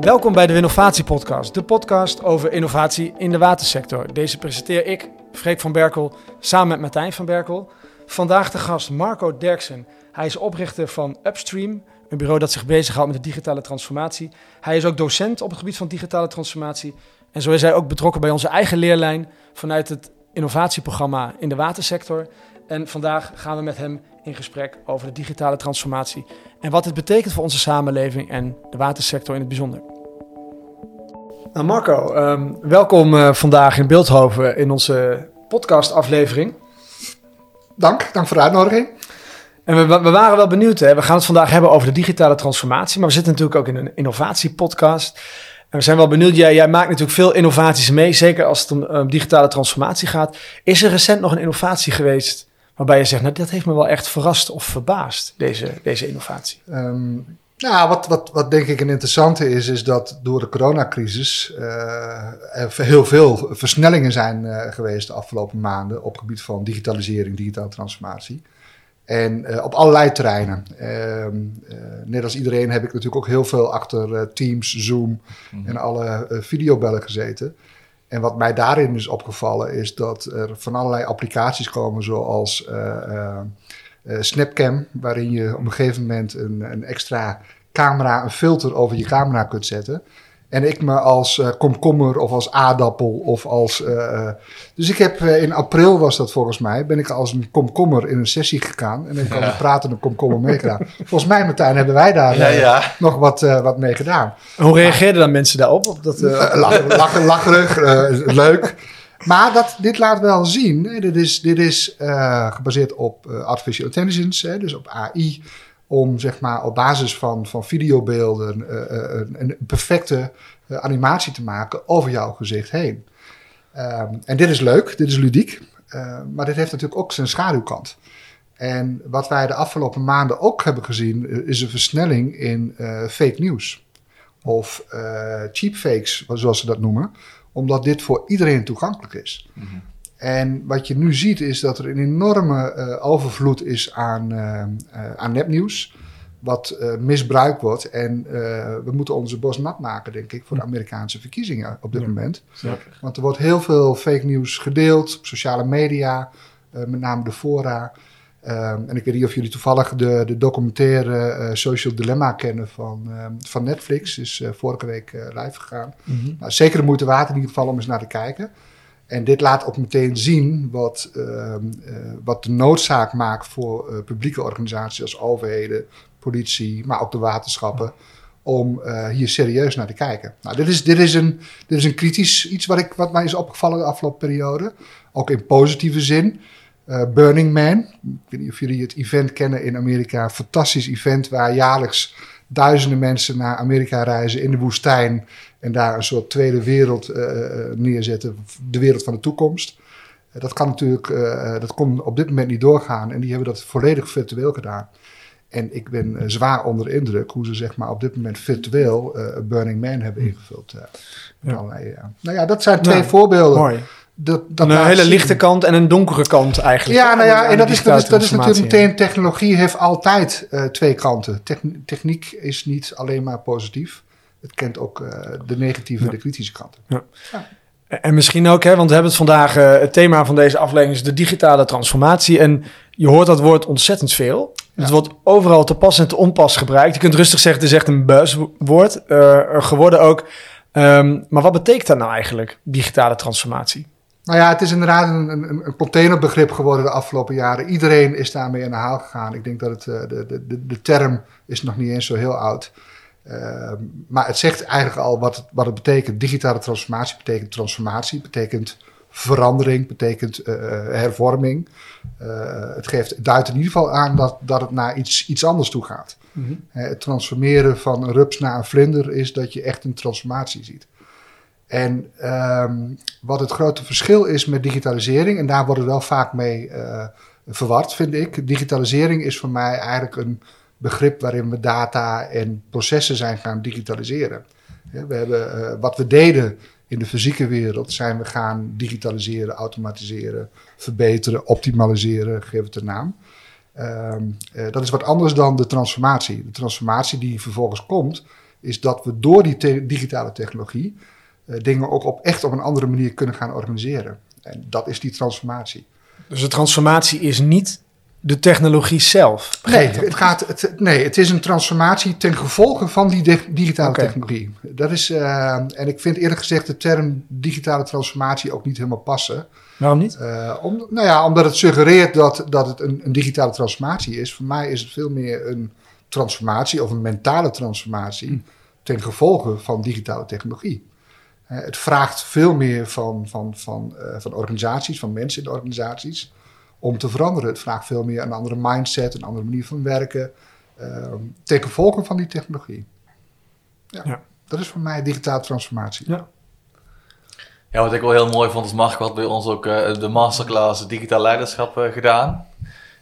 Welkom bij de Innovatie Podcast, de podcast over innovatie in de watersector. Deze presenteer ik, Freek van Berkel, samen met Martijn van Berkel. Vandaag de gast Marco Derksen. Hij is oprichter van Upstream, een bureau dat zich bezighoudt met de digitale transformatie. Hij is ook docent op het gebied van digitale transformatie. En zo is hij ook betrokken bij onze eigen leerlijn vanuit het innovatieprogramma in de watersector. En vandaag gaan we met hem in gesprek over de digitale transformatie en wat het betekent voor onze samenleving en de watersector in het bijzonder. Nou Marco, um, welkom uh, vandaag in Beeldhoven in onze podcastaflevering. Dank, dank voor de uitnodiging. En we, we, waren wel benieuwd, hè? we gaan het vandaag hebben over de digitale transformatie, maar we zitten natuurlijk ook in een innovatiepodcast. En we zijn wel benieuwd, jij, jij maakt natuurlijk veel innovaties mee, zeker als het om um, digitale transformatie gaat. Is er recent nog een innovatie geweest waarbij je zegt, nou dat heeft me wel echt verrast of verbaasd, deze, deze innovatie? Um, nou, wat, wat, wat denk ik een interessante is, is dat door de coronacrisis uh, er heel veel versnellingen zijn uh, geweest de afgelopen maanden op het gebied van digitalisering, digitale transformatie. En uh, op allerlei terreinen. Ehm, net als iedereen heb ik natuurlijk ook heel veel achter Teams, Zoom mm -hmm. en alle videobellen gezeten. En wat mij daarin is opgevallen is dat er van allerlei applicaties komen zoals uh, Snapcam, waarin je op een gegeven moment een, een, extra camera, een filter over je camera kunt zetten. En ik me als uh, komkommer of als aardappel of als. Uh, dus ik heb uh, in april was dat volgens mij. Ben ik als een komkommer in een sessie gegaan. En ik kan ja. pratende komkommer meegedaan. volgens mij, Martijn, hebben wij daar ja, ja. nog wat, wat mee gedaan. Hoe reageerden dan mensen daarop? Op dat, lachen, lachen, lacherig, leuk. Maar dat, dit laat wel zien. Hè, dit is, dit is gebaseerd op artificial intelligence, hè, dus op AI om zeg maar op basis van, van videobeelden uh, een, een, perfecte uh, animatie te maken over jouw gezicht heen. Um, en dit is leuk, dit is ludiek, maar dit heeft natuurlijk ook zijn schaduwkant. En wat wij de afgelopen maanden ook hebben gezien, is een versnelling in fake news. Of cheap fakes, zoals ze dat noemen, omdat dit voor iedereen toegankelijk is. -hmm. En wat je nu ziet is dat er een enorme uh, overvloed is aan, uh, uh, aan nepnieuws. Wat misbruikt wordt. En we moeten onze bos nat maken, denk ik, voor de Amerikaanse verkiezingen op dit ja, moment. Zeker. Want er wordt heel veel fake nieuws gedeeld op sociale media, met name de fora. Um, en ik weet niet of jullie toevallig de, de documentaire Social Dilemma kennen van, van Netflix. Is vorige week live gegaan. Mm -hmm. nou, zeker de moeite waard in ieder geval om eens naar te kijken. En dit laat ook meteen zien wat, uh, uh, wat de noodzaak maakt voor uh, publieke organisaties als overheden, politie, maar ook de waterschappen, om hier serieus naar te kijken. Nou, dit is, dit is, een, dit is een kritisch iets wat, ik, wat mij is opgevallen de afgelopen periode, ook in positieve zin. Burning Man, ik weet niet of jullie het event kennen in Amerika, een fantastisch event waar jaarlijks duizenden mensen naar Amerika reizen in de woestijn en daar een soort tweede wereld uh, neerzetten, de wereld van de toekomst. Uh, dat kan natuurlijk, uh, dat kon op dit moment niet doorgaan en die hebben dat volledig virtueel gedaan. En ik ben zwaar onder de indruk hoe ze zeg maar op dit moment virtueel Burning Man hebben ingevuld. Ja. Allerlei, nou ja, dat zijn twee nou, voorbeelden. Mooi. Dat, dat een hele zien. lichte kant en een donkere kant eigenlijk. Ja, nou ja, en dat is, dat, is, dat is natuurlijk meteen, technologie heeft altijd uh, twee kanten. Techniek is niet alleen maar positief. Het kent ook uh, de negatieve en ja. de kritische kanten. Ja. Ja. En misschien ook, hè, want we hebben het vandaag, uh, het thema van deze aflevering is de digitale transformatie. En je hoort dat woord ontzettend veel. Het wordt overal te pas en te onpas gebruikt. Je kunt rustig zeggen, het is echt een buzzwoord geworden ook. Um, maar wat betekent dat nou eigenlijk, digitale transformatie? Nou ja, het is inderdaad een, een, een containerbegrip geworden de afgelopen jaren. Iedereen is daarmee aan de haal gegaan. Ik denk dat het, de, de, de, de term is nog niet eens zo heel oud. Uh, maar het zegt eigenlijk al wat het, wat het betekent. Digitale transformatie betekent transformatie, betekent verandering, betekent uh, hervorming. Uh, het geeft, duidt in ieder geval aan dat, dat het naar iets, iets anders toe gaat. Mm -hmm. het transformeren van een rups naar een vlinder is dat je echt een transformatie ziet. En um, wat het grote verschil is met digitalisering, en daar wordt het wel vaak mee uh, verward, vind ik. Digitalisering is voor mij eigenlijk een begrip waarin we data en processen zijn gaan digitaliseren. We hebben, uh, wat we deden in de fysieke wereld, zijn we gaan digitaliseren, automatiseren, verbeteren, optimaliseren, geef het een naam. Um, uh, dat is wat anders dan de transformatie. De transformatie die vervolgens komt, is dat we door die digitale technologie eh, dingen ook op, echt op een andere manier kunnen gaan organiseren. En dat is die transformatie. Dus de transformatie is niet de technologie zelf. Nee, het, gaat, het, nee, het is een transformatie ten gevolge van die dig- digitale technologie. Dat is, eh, en ik vind eerlijk gezegd de term digitale transformatie ook niet helemaal passen. Waarom niet? Eh, om, nou ja, omdat het suggereert dat, dat het een, een digitale transformatie is. Voor mij is het veel meer een transformatie of een mentale transformatie ten gevolge van digitale technologie. Het vraagt veel meer van, van, van, eh, van organisaties, van mensen in de organisaties, om te veranderen. Het vraagt veel meer een andere mindset, een andere manier van werken, eh, ten gevolge van die technologie. Ja, Ja. Dat is voor mij digitale transformatie. Ja. Ja, wat ik wel heel mooi vond, is Marco had bij ons ook eh, de masterclass digitaal leiderschap eh, gedaan.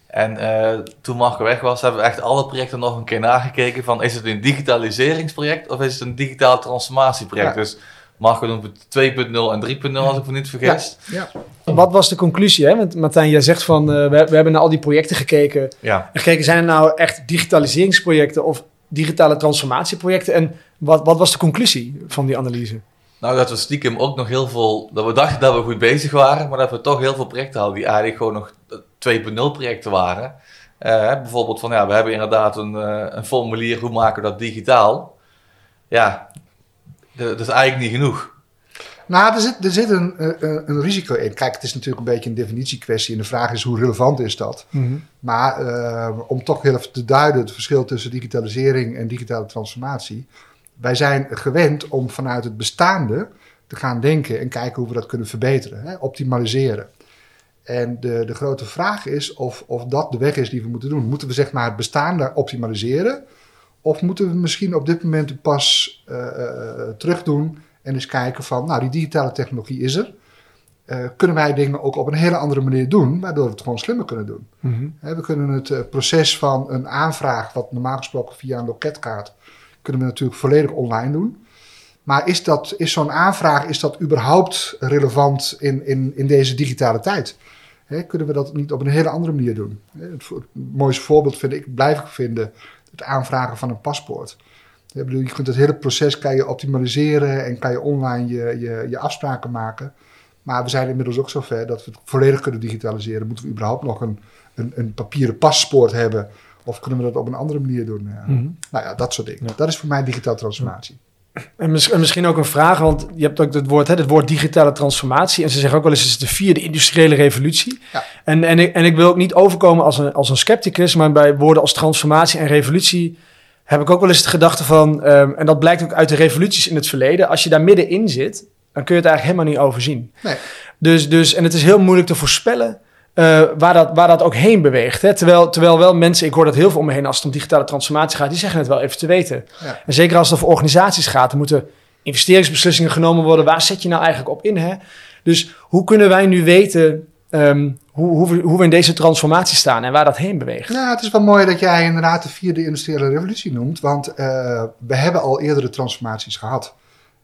En eh, toen Marco weg was, hebben we echt alle projecten nog een keer nagekeken van is het een digitaliseringsproject of is het een digitaal transformatieproject? Ja. Dus Marco het 2.0 en 3.0 als ik me niet vergis. Ja. Wat was de conclusie? Hè? Want Martijn, jij zegt van eh, we, we hebben naar al die projecten gekeken. Ja. En gekeken, zijn er nou echt digitaliseringsprojecten of digitale transformatieprojecten? En wat, wat was de conclusie van die analyse? Nou, dat we stiekem ook nog heel veel, dat we dachten dat we goed bezig waren, maar dat we toch heel veel projecten hadden die eigenlijk gewoon nog 2.0 projecten waren. Eh, bijvoorbeeld van, ja, we hebben inderdaad een, eh, een formulier, hoe maken we dat digitaal? Ja, dat is eigenlijk niet genoeg. Nou, er zit, er zit een, eh, een, een risico in. Kijk, het is natuurlijk een beetje een definitiekwestie. En de vraag is hoe relevant is dat? Maar eh, om toch heel even te duiden het verschil tussen digitalisering en digitale transformatie. Wij zijn gewend om vanuit het bestaande te gaan denken en kijken hoe we dat kunnen verbeteren, hè, optimaliseren. En de, de grote vraag is of, of dat de weg is die we moeten doen. Moeten we zeg maar het bestaande optimaliseren? Of moeten we misschien op dit moment pas eh, eh, terug doen en eens kijken van, nou die digitale technologie is er. Eh, kunnen wij dingen ook op een hele andere manier doen, waardoor we het gewoon slimmer kunnen doen. Hè, we kunnen het eh, proces van een aanvraag, wat normaal gesproken via een loket gaat, kunnen we natuurlijk volledig online doen. Maar is, dat, is zo'n aanvraag, is dat überhaupt relevant in, in, in deze digitale tijd? Kunnen we dat niet op een hele andere manier doen? Het, het mooiste voorbeeld vind ik, blijf ik vinden, het aanvragen van een paspoort. Ik bedoel, je kunt het hele proces kan je optimaliseren en kan je online je, je, je afspraken maken. Maar we zijn inmiddels ook zover dat we het volledig kunnen digitaliseren. Moeten we überhaupt nog een, een, een papieren paspoort hebben? Of kunnen we dat op een andere manier doen? Mhm. Nou ja, dat soort dingen. Ja. Dat is voor mij digitale transformatie. En, mis- en misschien ook een vraag, want je hebt ook het woord, hè, het woord digitale transformatie. En ze zeggen ook wel eens, het is de vierde industriële revolutie. Ja. En, en, ik, en ik wil ook niet overkomen als een, als een scepticus, maar bij woorden als transformatie en revolutie heb ik ook wel eens de gedachte van, ehm, en dat blijkt ook uit de revoluties in het verleden, als je daar middenin zit, dan kun je het eigenlijk helemaal niet overzien. Nee. Dus, dus, en het is heel moeilijk te voorspellen eh, waar, dat, waar dat ook heen beweegt. Hè? Terwijl, terwijl wel mensen, ik hoor dat heel veel om me heen als het om digitale transformatie gaat, die zeggen het wel even te weten. Ja. En zeker als het over organisaties gaat, er moeten investeringsbeslissingen genomen worden. Waar zet je nou eigenlijk op in? Hè? Dus hoe kunnen wij nu weten ehm, hoe, hoe, we, hoe we in deze transformatie staan en waar dat heen beweegt? Nou, het is wel mooi dat jij inderdaad de vierde industriële revolutie noemt. Want eh, we hebben al eerdere transformaties gehad.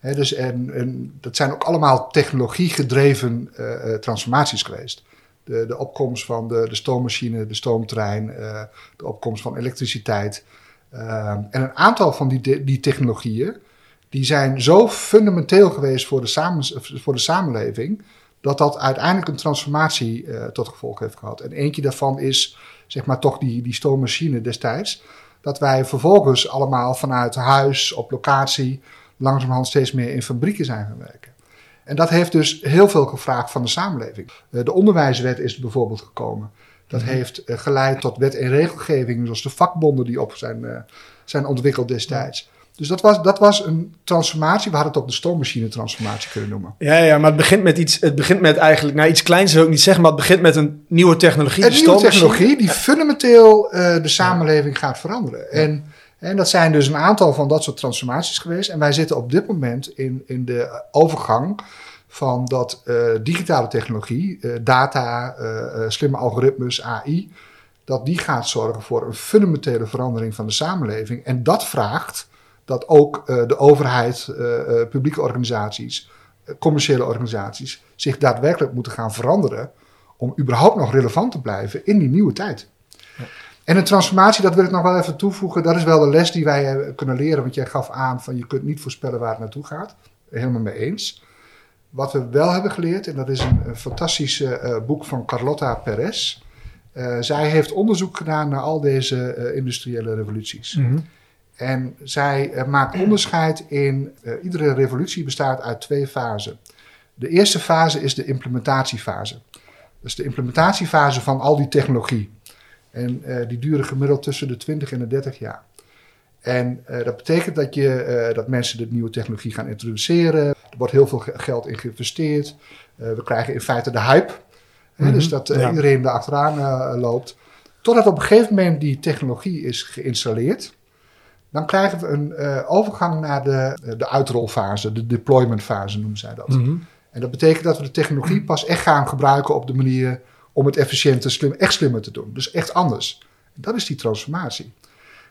Dus en, en dat zijn ook allemaal technologiegedreven eh, transformaties geweest. De, de opkomst van de, de stoommachine, de stoomtrein, eh, de opkomst van elektriciteit. Eh, en een aantal van die, die technologieën, die zijn zo fundamenteel geweest voor de, samen, voor de samenleving, dat dat uiteindelijk een transformatie eh, tot gevolg heeft gehad. En eentje daarvan is, zeg maar, toch die, die stoommachine destijds. Dat wij vervolgens allemaal vanuit huis, op locatie, langzamerhand steeds meer in fabrieken zijn gaan werken. En dat heeft dus heel veel gevraagd van de samenleving. Eh, de onderwijswet is bijvoorbeeld gekomen. Dat heeft eh, geleid tot wet en regelgeving, zoals de vakbonden die op zijn, eh, zijn ontwikkeld destijds. Dus dat was, dat was een transformatie. We hadden het ook de stoommachine transformatie kunnen noemen. Ja, ja, maar het begint met iets, het begint met eigenlijk, nou iets kleins wil ik niet zeggen, maar het begint met een nieuwe technologie. Een de nieuwe technologie die fundamenteel de samenleving gaat veranderen. En, en dat zijn dus een aantal van dat soort transformaties geweest. En wij zitten op dit moment in, in de overgang van dat eh, digitale technologie, eh, data, eh, slimme algoritmes, AI, dat die gaat zorgen voor een fundamentele verandering van de samenleving. En dat vraagt dat ook de overheid, publieke organisaties, commerciële organisaties zich daadwerkelijk moeten gaan veranderen om überhaupt nog relevant te blijven in die nieuwe tijd. En een transformatie, dat wil ik nog wel even toevoegen, dat is wel de les die wij eh, kunnen leren. Want jij gaf aan van je kunt niet voorspellen waar het naartoe gaat. Helemaal mee eens. Wat we wel hebben geleerd, en dat is een, een fantastisch uh, boek van Carlotta Perez. Uh, zij heeft onderzoek gedaan naar al deze uh, industriële revoluties. Mm -hmm. En zij maakt onderscheid in. iedere revolutie bestaat uit twee fasen. De eerste fase is de implementatiefase. Dat is de implementatiefase van al die technologie. En die duren gemiddeld tussen de 20 en de 30 jaar. En uh, dat betekent dat, je, uh, dat mensen de nieuwe technologie gaan introduceren. Er wordt heel veel geld in geïnvesteerd. We krijgen in feite de hype. Mm -hmm. Dus dat ja. iedereen er achteraan loopt. Totdat op een gegeven moment die technologie is geïnstalleerd. Dan krijgen we een overgang naar de, de uitrolfase, de deploymentfase noemen zij dat. Mm -hmm. En dat betekent dat we de technologie pas echt gaan gebruiken op de manier om het efficiënter, slim, echt slimmer te doen. Dus echt anders. Dat is die transformatie.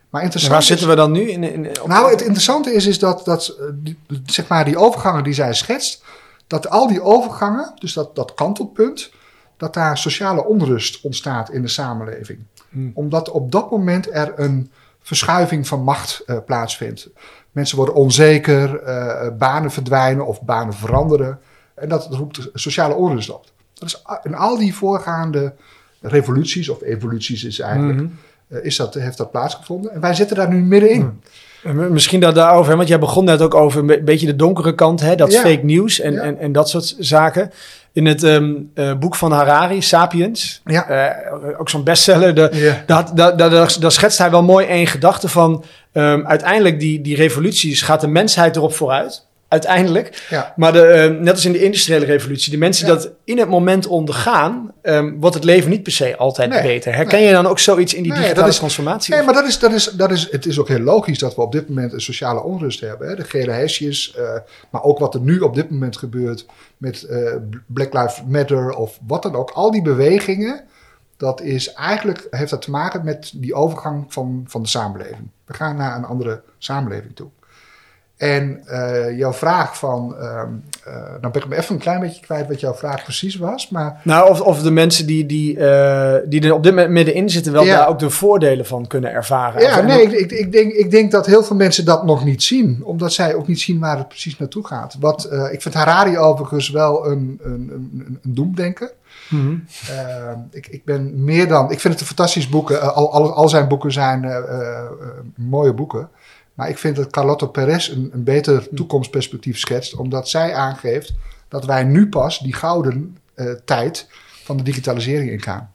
Maar interessant waar zitten we dan nu? In, in, op... Nou, het interessante is, is dat, dat die, zeg maar die overgangen die zij schetst, dat al die overgangen, dus dat, dat kantelpunt, dat daar sociale onrust ontstaat in de samenleving. Hmm. Omdat op dat moment er een verschuiving van macht uh, plaatsvindt. Mensen worden onzeker, uh, banen verdwijnen of banen veranderen. En dat roept sociale onrust op. Dat is in al die voorgaande revoluties, of evoluties is eigenlijk. Mm -hmm is dat, heeft dat plaatsgevonden. En wij zitten daar nu middenin. Hmm. Misschien dat daarover, want jij begon net ook over een beetje de donkere kant, hè, dat ja. fake nieuws en, ja. en, en dat soort zaken. In het um, uh, boek van Harari, Sapiens, ja. uh, ook zo'n bestseller, de, daar, daar, daar, daar, schetst hij wel mooi één gedachte van, um, uiteindelijk die, die revoluties gaat de mensheid erop vooruit uiteindelijk. Ja. Maar de, uh, net als in de industriële revolutie, de mensen dat in het moment ondergaan, um, wordt het leven niet per se altijd nee, beter. Herken nee. je dan ook zoiets in die nee, digitale dat is, transformatie? Nee, maar dat is, dat is, dat is, het is ook heel logisch dat we op dit moment een sociale onrust hebben. Hè? De gele hesjes, uh, maar ook wat er nu op dit moment gebeurt met uh, Black Lives Matter of wat dan ook. Al die bewegingen, dat is eigenlijk, heeft dat te maken met die overgang van, van de samenleving. We gaan naar een andere samenleving toe. En uh, jouw vraag van, uh, uh, dan ben ik me even een klein beetje kwijt wat jouw vraag precies was. Maar... Nou, of, of de mensen die, die, die er op dit moment middenin zitten, wel ja. daar ook de voordelen van kunnen ervaren. Ja, nee, ik, ik, ik, denk, ik denk dat heel veel mensen dat nog niet zien, omdat zij ook niet zien waar het precies naartoe gaat. Wat, ik vind Harari overigens wel een, een, een, een doemdenker. Mm -hmm. ik, ik ben meer dan. Ik vind het een fantastisch boek. al, al, al zijn boeken zijn mooie boeken. Maar ik vind dat Carlotto Perez een, een beter toekomstperspectief schetst, omdat zij aangeeft dat wij nu pas die gouden uh, tijd van de digitalisering ingaan.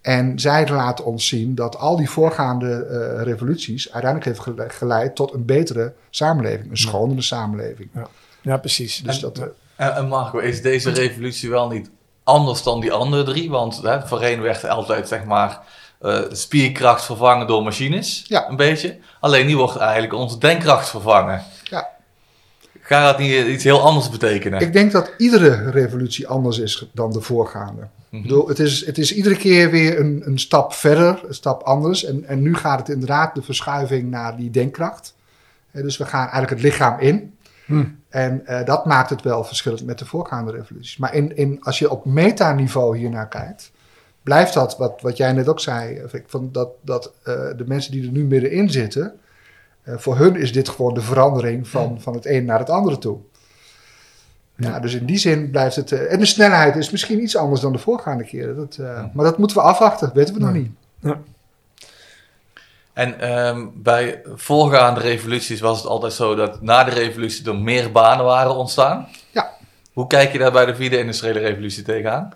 En zij laat ons zien dat al die voorgaande uh, revoluties uiteindelijk heeft geleid tot een betere samenleving, een schonere samenleving. Ja, ja precies. Dus en, dat, uh, en Marco, is deze revolutie wel niet anders dan die andere drie? Want hè, voorheen werd altijd zeg maar uh, spierkracht vervangen door machines. Ja. Een beetje. Alleen nu wordt eigenlijk onze denkkracht vervangen. Ja. Gaat dat niet iets heel anders betekenen? Ik denk dat iedere revolutie anders is dan de voorgaande. Mm -hmm. Ik bedoel, het, is, het is iedere keer weer een, een stap verder, een stap anders. En, en nu gaat het inderdaad de verschuiving naar die denkkracht. dus we gaan eigenlijk het lichaam in. Hm. En uh, dat maakt het wel verschillend met de voorgaande revoluties. Maar in, in, als je op metaniveau hiernaar kijkt, blijft dat, wat, wat jij net ook zei, van dat, dat uh, de mensen die er nu middenin zitten, uh, voor hun is dit gewoon de verandering van, van het een naar het andere toe. Ja, ja dus in die zin blijft het. Uh, en de snelheid is misschien iets anders dan de voorgaande keren. Dat, ja. Maar dat moeten we afwachten, weten we nog niet. Ja. En um, bij voorgaande revoluties was het altijd zo dat na de revolutie er meer banen waren ontstaan. Ja. Hoe kijk je daar bij de vierde industriële revolutie tegenaan?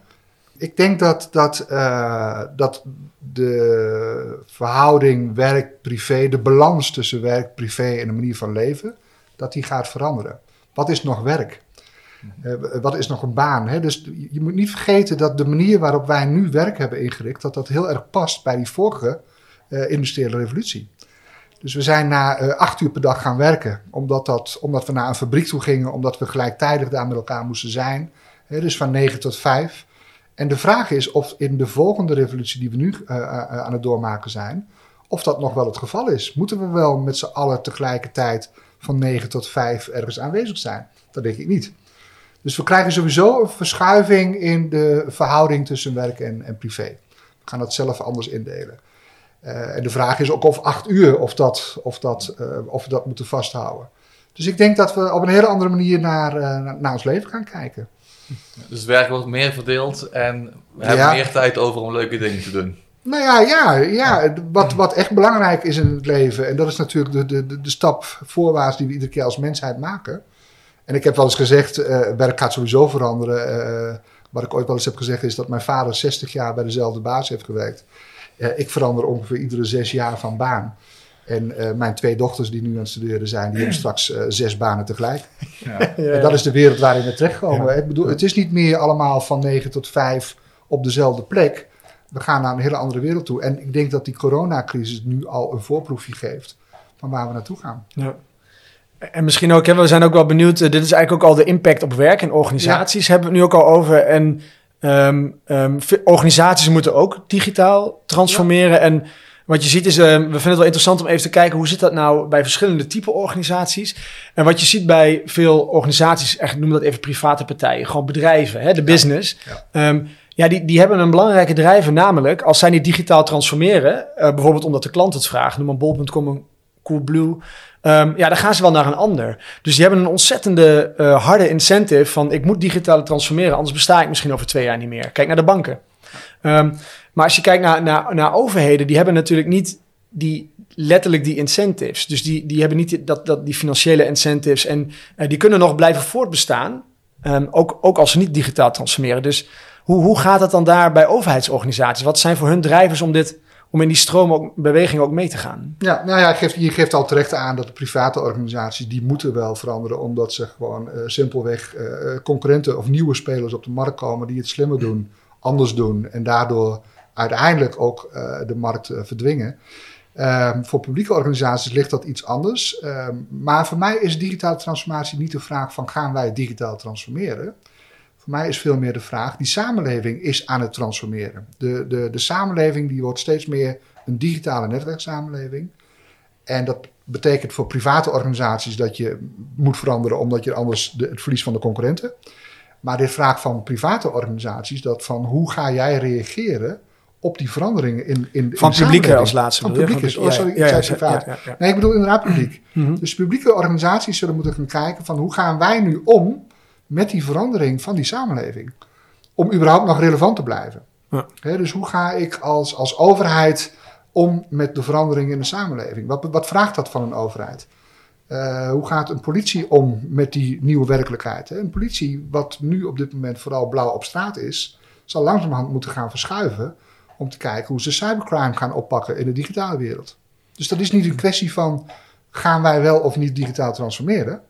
Ik denk dat, dat, uh, dat de verhouding werk-privé, de balans tussen werk-privé en de manier van leven, dat die gaat veranderen. Wat is nog werk? Uh, wat is nog een baan? Hè? Dus je moet niet vergeten dat de manier waarop wij nu werk hebben ingericht, dat dat heel erg past bij die vorige uh, industriële revolutie. Dus we zijn na acht uur per dag gaan werken, omdat, dat, omdat we naar een fabriek toe gingen, omdat we gelijktijdig daar met elkaar moesten zijn. Hè? Dus van negen tot vijf. En de vraag is of in de volgende revolutie die we nu uh, uh, aan het doormaken zijn, of dat nog wel het geval is. Moeten we wel met z'n allen tegelijkertijd van 9 tot 5 ergens aanwezig zijn? Dat denk ik niet. Dus we krijgen sowieso een verschuiving in de verhouding tussen werk en, en privé. We gaan dat zelf anders indelen. en de vraag is ook of acht uur of, dat, of, dat, of we dat moeten vasthouden. Dus ik denk dat we op een hele andere manier naar, naar ons leven gaan kijken. Dus het werk wordt meer verdeeld en we hebben meer tijd over om leuke dingen te doen. Nou ja, ja, ja. Wat, wat echt belangrijk is in het leven, en dat is natuurlijk de, de, de stap voorwaarts die we iedere keer als mensheid maken. En ik heb wel eens gezegd, uh, werk gaat sowieso veranderen. Uh, wat ik ooit wel eens heb gezegd is dat mijn vader 60 jaar bij dezelfde baas heeft gewerkt. Uh, ik verander ongeveer iedere zes jaar van baan. En mijn twee dochters die nu aan het studeren zijn, die hebben straks zes banen tegelijk. Ja. En dat is de wereld waarin we terechtkomen. Ja. Ik bedoel, het is niet meer allemaal van 9 tot 5 op dezelfde plek we gaan naar een hele andere wereld toe. En ik denk dat die coronacrisis nu al een voorproefje geeft van waar we naartoe gaan. Ja. En misschien ook, hè, we zijn ook wel benieuwd, uh, dit is eigenlijk ook al de impact op werk en organisaties, hebben we het nu ook al over. En um, um, organisaties moeten ook digitaal transformeren. En wat je ziet is, uh, we vinden het wel interessant om even te kijken hoe zit dat nou bij verschillende type organisaties. En wat je ziet bij veel organisaties, echt noem dat even private partijen, gewoon bedrijven, hè, de business. Ja. Um, ja, die, die hebben een belangrijke drijver, namelijk als zij niet digitaal transformeren, uh, bijvoorbeeld omdat de klant het vraagt, noem een bol.com een Coolblue, um, ja, dan gaan ze wel naar een ander. Dus die hebben een ontzettende uh, harde incentive van ik moet digitaal transformeren, anders besta ik misschien over twee jaar niet meer. Kijk naar de banken. Um, maar als je kijkt naar, naar, naar overheden, die hebben natuurlijk niet die letterlijk die incentives. Dus die, die hebben niet dat, dat, die financiële incentives en uh, die kunnen nog blijven voortbestaan, um, ook, ook als ze niet digitaal transformeren. Dus hoe, hoe gaat het dan daar bij overheidsorganisaties? Wat zijn voor hun drijvers om dit om in die stroom ook, beweging ook mee te gaan. Ja, nou ja, je geeft, je geeft al terecht aan dat de private organisaties, die moeten wel veranderen, omdat ze gewoon uh, simpelweg uh, concurrenten of nieuwe spelers op de markt komen die het slimmer doen, anders doen en daardoor uiteindelijk ook uh, de markt verdwingen. Um, voor publieke organisaties ligt dat iets anders. Um, maar voor mij is digitale transformatie niet de vraag van gaan wij digitaal transformeren. Voor mij is veel meer de vraag, die samenleving is aan het transformeren. De, de, de samenleving die wordt steeds meer een digitale netwerksamenleving. En dat betekent voor private organisaties dat je moet veranderen omdat je anders de, het verlies van de concurrenten. Maar dit vraagt van private organisaties dat van hoe ga jij reageren op die veranderingen in, in Van in publieke als laatste. Van publieke, oh, sorry, ja, ik zei Nee, ik bedoel inderdaad publiek. Mhm. Dus publieke organisaties zullen moeten gaan kijken van hoe gaan wij nu om met die verandering van die samenleving. Om überhaupt nog relevant te blijven. Ja. dus hoe ga ik als, als overheid om met de verandering in de samenleving? Wat, wat vraagt dat van een overheid? Uh, hoe gaat een politie om met die nieuwe werkelijkheid? Een politie, wat nu op dit moment vooral blauw op straat is, zal langzamerhand moeten gaan verschuiven om te kijken hoe ze cybercrime gaan oppakken in de digitale wereld. Dus dat is niet een kwestie van gaan wij wel of niet digitaal transformeren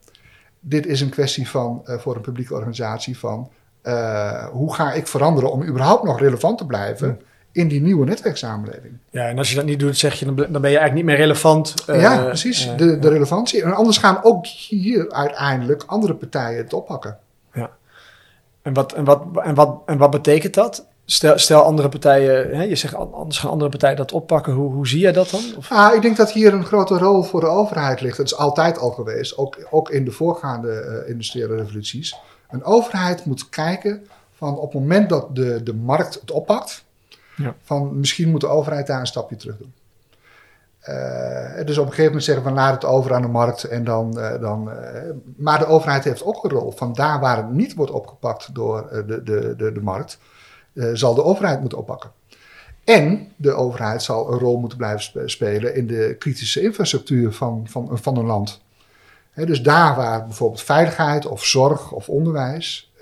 dit is een kwestie van, uh, voor een publieke organisatie van uh, hoe ga ik veranderen om überhaupt nog relevant te blijven in die nieuwe netwerksamenleving. Ja, en als je dat niet doet, zeg je, dan ben je eigenlijk niet meer relevant. Uh, ja, precies. de, de relevantie. En anders gaan ook hier uiteindelijk andere partijen het oppakken. Ja. En wat, en wat, en wat, en wat betekent dat? Stel, stel andere partijen, hè, je zegt anders gaan andere partijen dat oppakken. Hoe, hoe zie jij dat dan? Of? Ah, ik denk dat hier een grote rol voor de overheid ligt. Dat is altijd al geweest, ook, ook in de voorgaande uh, industriële revoluties. Een overheid moet kijken van op het moment dat de, de markt het oppakt, ja. van misschien moet de overheid daar een stapje terug doen. Uh, dus op een gegeven moment zeggen van laat het over aan de markt en dan. Uh, dan maar de overheid heeft ook een rol van daar waar het niet wordt opgepakt door de, de, de, de markt zal de overheid moeten oppakken. En de overheid zal een rol moeten blijven spelen in de kritische infrastructuur van, van, van een land. dus daar waar bijvoorbeeld veiligheid of zorg of onderwijs,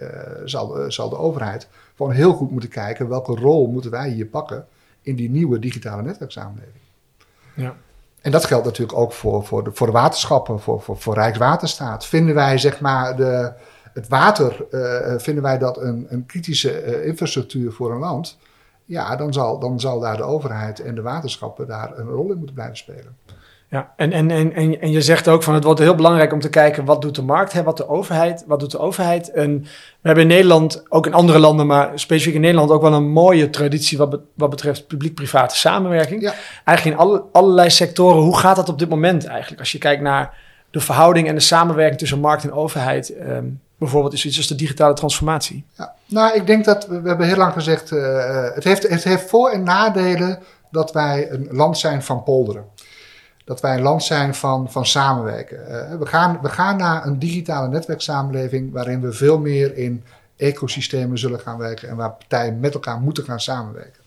zal, zal de overheid gewoon heel goed moeten kijken welke rol moeten wij hier pakken in die nieuwe digitale netwerksamenleving. Ja. En dat geldt natuurlijk ook voor, voor, de, voor de waterschappen, voor, voor, voor Rijkswaterstaat. Vinden wij zeg maar de, het water, uh, vinden wij dat een, een kritische uh, infrastructuur voor een land. Ja, dan zal, dan zal daar de overheid en de waterschappen daar een rol in moeten blijven spelen. Ja, en, en, en, en je zegt ook van het wordt heel belangrijk om te kijken wat doet de markt, hè, wat de overheid, wat doet de overheid. En we hebben in Nederland, ook in andere landen, maar specifiek in Nederland ook wel een mooie traditie wat, wat betreft publiek-private samenwerking. Ja. Eigenlijk in alle, allerlei sectoren. Hoe gaat dat op dit moment eigenlijk? Als je kijkt naar de verhouding en de samenwerking tussen markt en overheid. Um, bijvoorbeeld is iets als de digitale transformatie. Ja, nou, ik denk dat we, we hebben heel lang gezegd, uh, het, heeft, het heeft voor- en nadelen dat wij een land zijn van polderen. Dat wij een land zijn van, van samenwerken. Uh, we, gaan, we gaan naar een digitale netwerksamenleving waarin we veel meer in ecosystemen zullen gaan werken en waar partijen met elkaar moeten gaan samenwerken.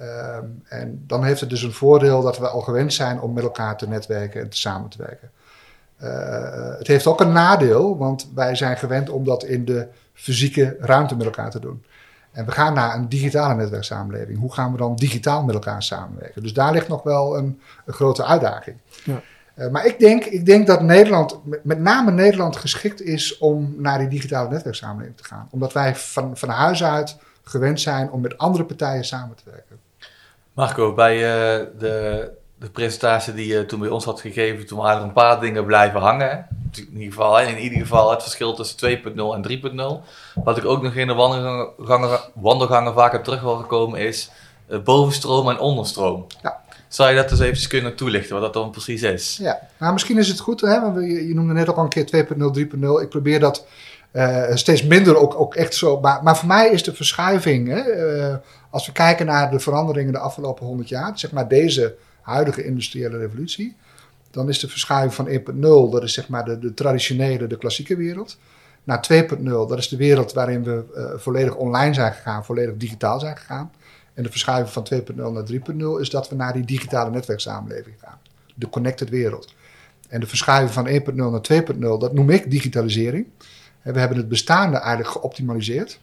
Uh, en dan heeft het dus een voordeel dat we al gewend zijn om met elkaar te netwerken en te samen te werken. Uh, het heeft ook een nadeel, want wij zijn gewend om dat in de fysieke ruimte met elkaar te doen. En we gaan naar een digitale netwerksamenleving. Hoe gaan we dan digitaal met elkaar samenwerken? Dus daar ligt nog wel een, een grote uitdaging. Ja. Uh, maar ik denk, ik denk dat Nederland, met name Nederland, geschikt is om naar die digitale netwerksamenleving te gaan. Omdat wij van, van huis uit gewend zijn om met andere partijen samen te werken. Marco, bij uh, de de presentatie die je toen bij ons had gegeven, toen waren er een paar dingen blijven hangen. In ieder geval, in ieder geval het verschil tussen 2.0 en 3.0. Wat ik ook nog in de wandelgangen, wandelgangen vaak heb terug gekomen is uh, bovenstroom en onderstroom. Ja. Zou je dat dus even kunnen toelichten, wat dat dan precies is? Ja, nou misschien is het goed, hè, want je, je noemde net ook al een keer 2.0, 3.0. Ik probeer dat uh, steeds minder ook, ook echt zo. Maar, maar voor mij is de verschuiving, hè, uh, als we kijken naar de veranderingen de afgelopen 100 jaar, zeg maar deze huidige industriële revolutie. Dan is de verschuiving van 1.0, dat is zeg maar de, de traditionele, de klassieke wereld. Naar 2.0, dat is de wereld waarin we uh, volledig online zijn gegaan, volledig digitaal zijn gegaan. En de verschuiving van 2.0 naar 3.0 is dat we naar die digitale netwerksamenleving gaan. De connected wereld. En de verschuiving van 1.0 naar 2.0, dat noem ik digitalisering. En we hebben het bestaande eigenlijk geoptimaliseerd.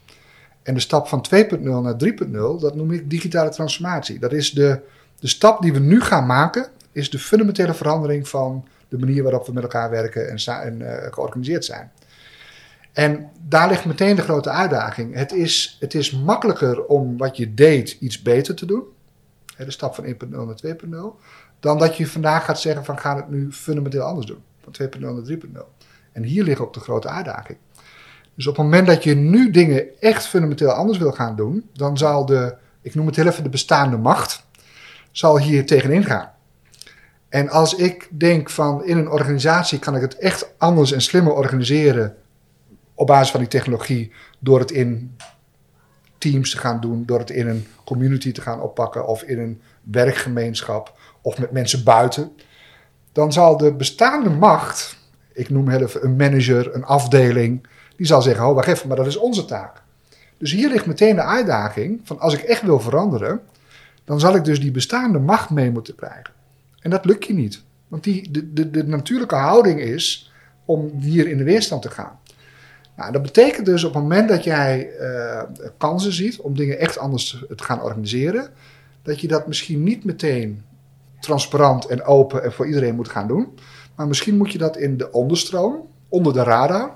En de stap van 2.0 naar 3.0, dat noem ik digitale transformatie. Dat is de, de stap die we nu gaan maken, is de fundamentele verandering van de manier waarop we met elkaar werken en, uh, georganiseerd zijn. En daar ligt meteen de grote uitdaging. Het is, het is makkelijker om wat je deed iets beter te doen. De stap van 1.0 naar 2.0. Dan dat je vandaag gaat zeggen van gaan het nu fundamenteel anders doen. Van 2.0 naar 3.0. En hier ligt ook de grote uitdaging. Dus op het moment dat je nu dingen echt fundamenteel anders wil gaan doen, dan zal de, ik noem het heel even de bestaande macht, zal hier tegenin gaan. En als ik denk van in een organisatie kan ik het echt anders en slimmer organiseren op basis van die technologie door het in teams te gaan doen, door het in een community te gaan oppakken of in een werkgemeenschap of met mensen buiten, dan zal de bestaande macht, ik noem heel even een manager, een afdeling, die zal zeggen: Oh, wacht even, maar dat is onze taak. Dus hier ligt meteen de uitdaging van als ik echt wil veranderen, dan zal ik dus die bestaande macht mee moeten krijgen. En dat lukt je niet. Want die, de, de, de natuurlijke houding is om hier in de weerstand te gaan. Nou, dat betekent dus op het moment dat jij uh, kansen ziet om dingen echt anders te gaan organiseren, dat je dat misschien niet meteen transparant en open en voor iedereen moet gaan doen. Maar misschien moet je dat in de onderstroom, onder de radar,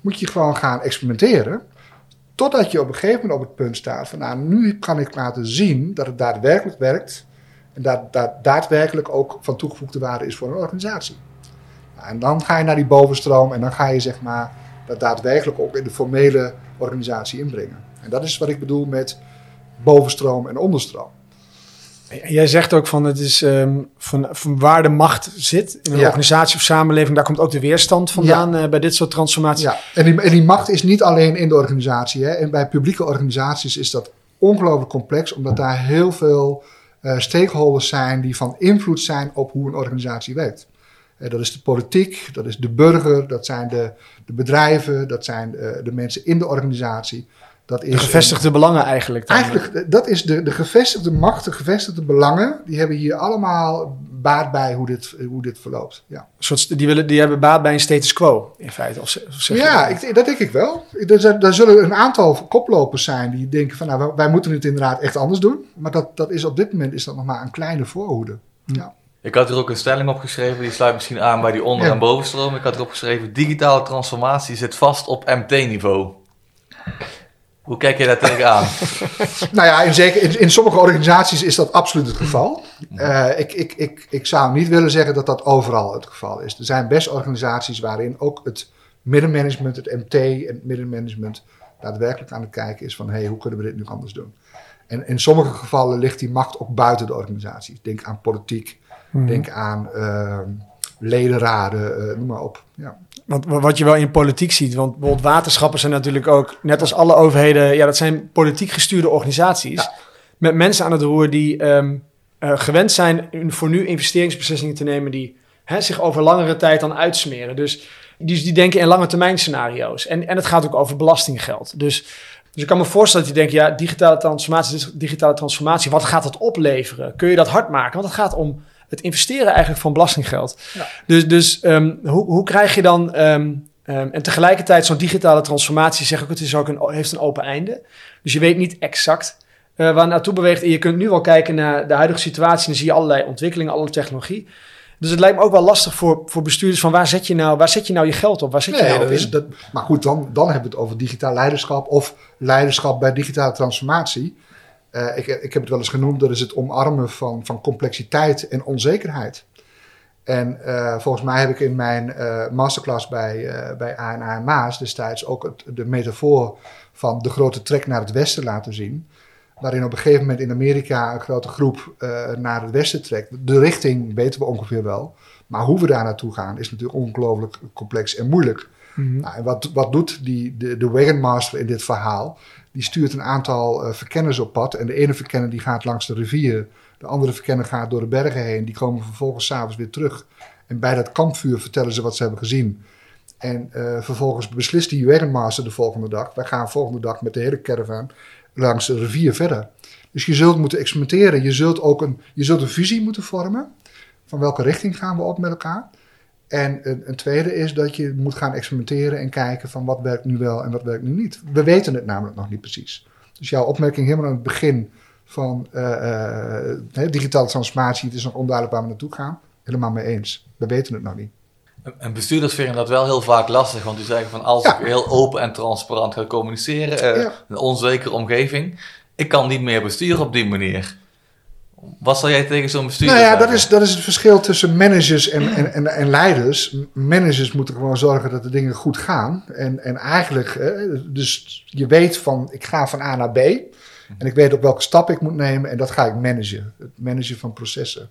moet je gewoon gaan experimenteren. Totdat je op een gegeven moment op het punt staat van, nou, nu kan ik laten zien dat het daadwerkelijk werkt. En dat dat daadwerkelijk ook van toegevoegde waarde is voor een organisatie. Nou, en dan ga je naar die bovenstroom en dan ga je zeg maar dat daadwerkelijk ook in de formele organisatie inbrengen. En dat is wat ik bedoel met bovenstroom en onderstroom. Jij zegt ook van het is um, van, van waar de macht zit in een organisatie of samenleving, daar komt ook de weerstand vandaan ja. uh, bij dit soort transformaties. Ja, en die, en die macht is niet alleen in de organisatie. Hè. En bij publieke organisaties is dat ongelooflijk complex, omdat daar heel veel uh, stakeholders zijn die van invloed zijn op hoe een organisatie werkt. Uh, dat is de politiek, dat is de burger, dat zijn de, de bedrijven, dat zijn de mensen in de organisatie. Dat is de gevestigde belangen eigenlijk. Dan. Eigenlijk, dat is de, de gevestigde macht, de gevestigde belangen, die hebben hier allemaal baat bij hoe dit, hoe dit verloopt. Ja. Soort, die, willen, die hebben baat bij een status quo, in feite. Of, of ja, ik, dat denk ik wel. Er, er zullen een aantal koplopers zijn die denken van, nou, wij moeten het inderdaad echt anders doen. Maar dat, dat is op dit moment is dat nog maar een kleine voorhoede. Hm. Ja. Ik had er ook een stelling op geschreven, die sluit misschien aan bij die onder- ja. en bovenstroom. Ik had erop geschreven, digitale transformatie zit vast op MT-niveau. Hoe kijk je daar tegenaan? nou ja, in, zeker, in, in, sommige organisaties is dat absoluut het geval. Uh, ik, ik, ik, ik zou niet willen zeggen dat dat overal het geval is. Er zijn best organisaties waarin ook het middenmanagement, het MT en het middenmanagement daadwerkelijk aan het kijken is van hey, hoe kunnen we dit nu anders doen? En in sommige gevallen ligt die macht ook buiten de organisatie. Denk aan politiek, mm. denk aan uh, ledenraden, uh, noem maar op. Ja. Want wat je wel in politiek ziet, want bijvoorbeeld waterschappen zijn natuurlijk ook, net als alle overheden, ja, dat zijn politiek gestuurde organisaties. Ja. Met mensen aan het roer die um, eh, gewend zijn voor nu investeringsbeslissingen te nemen die hè, zich over langere tijd dan uitsmeren. Dus die, die denken in lange termijn scenario's. En, en het gaat ook over belastinggeld. Dus, dus ik kan me voorstellen dat je denkt, ja, digitale transformatie, digitale transformatie, wat gaat dat opleveren? Kun je dat hard maken? Want het gaat om het investeren eigenlijk van belastinggeld. Ja. Dus, dus um, hoe, hoe krijg je dan... Um, en tegelijkertijd zo'n digitale transformatie, zeg ik, het is ook een, heeft een open einde. Dus je weet niet exact uh, waar naartoe beweegt. En je kunt nu wel kijken naar de huidige situatie. En dan zie je allerlei ontwikkelingen, allerlei technologie. Dus het lijkt me ook wel lastig voor, voor bestuurders van waar zet je nou, waar zet je nou je geld op? Waar zet je nou dat is, dat, maar goed, dan, dan hebben we het over digitaal leiderschap of leiderschap bij digitale transformatie. Uh, ik, ik heb het wel eens genoemd, dat is het omarmen van, van complexiteit en onzekerheid. En uh, volgens mij heb ik in mijn uh, masterclass bij, bij ANA en Maas destijds ook het, de metafoor van de grote trek naar het westen laten zien. Waarin op een gegeven moment in Amerika een grote groep naar het westen trekt. De richting weten we ongeveer wel. Maar hoe we daar naartoe gaan is natuurlijk ongelooflijk complex en moeilijk. Mm -hmm. nou, en wat, wat doet die, de, de Wagonmaster in dit verhaal? Die stuurt een aantal verkenners op pad. En de ene verkenner die gaat langs de rivier de andere verkenner gaat door de bergen heen. Die komen vervolgens s'avonds weer terug. En bij dat kampvuur vertellen ze wat ze hebben gezien. En uh, vervolgens beslist die Wagonmaster de volgende dag. Wij gaan volgende dag met de hele caravan langs de rivier verder. Dus je zult moeten experimenteren. Je zult ook een, je zult een visie moeten vormen. Van welke richting gaan we op met elkaar. En een, een, tweede is dat je moet gaan experimenteren en kijken van wat werkt nu wel en wat werkt nu niet. We weten het namelijk nog niet precies. Dus jouw opmerking helemaal aan het begin van uh, uh, digitale transformatie, het is nog onduidelijk waar we naartoe gaan. Helemaal mee eens. We weten het nog niet. En bestuurders vinden dat wel heel vaak lastig, want die zeggen van als ik heel open en transparant ga communiceren, uh, ja. een onzekere omgeving, ik kan niet meer besturen op die manier. Wat zal jij tegen zo'n bestuurder Nou ja, dat is, dat is het verschil tussen managers en, en, en, en, leiders. Managers moeten gewoon zorgen dat de dingen goed gaan. En, en eigenlijk, dus je weet van, ik ga van A naar B. En ik weet op welke stap ik moet nemen en dat ga ik managen. Het managen van processen.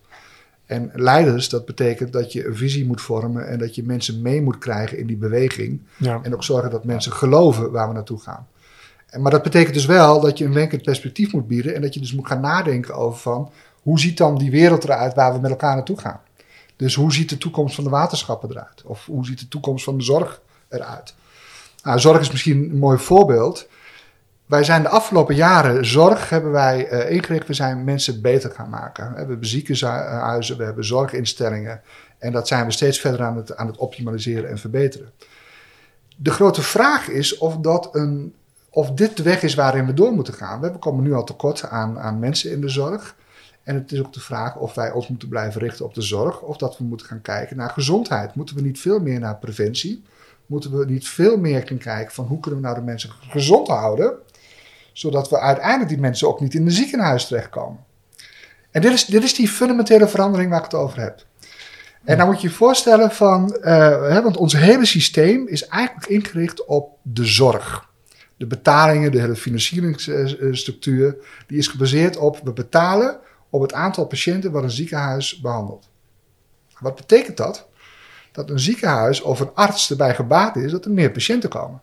En leiders, dat betekent dat je een visie moet vormen en dat je mensen mee moet krijgen in die beweging. Ja. En ook zorgen dat mensen geloven waar we naartoe gaan. Maar dat betekent dus wel dat je een wenkend perspectief moet bieden en dat je dus moet gaan nadenken over van hoe ziet dan die wereld eruit waar we met elkaar naartoe gaan. Dus hoe ziet de toekomst van de waterschappen eruit? Of hoe ziet de toekomst van de zorg eruit? Nou, zorg is misschien een mooi voorbeeld. Wij zijn de afgelopen jaren zorg hebben wij uh, ingericht. We zijn mensen beter gaan maken. We hebben ziekenhuizen, we hebben zorginstellingen. En dat zijn we steeds verder aan het, aan het optimaliseren en verbeteren. De grote vraag is of, dat een, of dit de weg is waarin we door moeten gaan. We komen nu al tekort aan, aan mensen in de zorg. En het is ook de vraag of wij ons moeten blijven richten op de zorg. Of dat we moeten gaan kijken naar gezondheid. Moeten we niet veel meer naar preventie? Moeten we niet veel meer gaan kijken van hoe kunnen we nou de mensen gezond houden? zodat we uiteindelijk die mensen ook niet in een ziekenhuis terechtkomen. En dit is, dit is die fundamentele verandering waar ik het over heb. En dan moet je je voorstellen van, uh, hè, want ons hele systeem is eigenlijk ingericht op de zorg. De betalingen, de hele financieringsstructuur, die is gebaseerd op, we betalen op het aantal patiënten wat een ziekenhuis behandelt. Wat betekent dat? Dat een ziekenhuis of een arts erbij gebaat is dat er meer patiënten komen.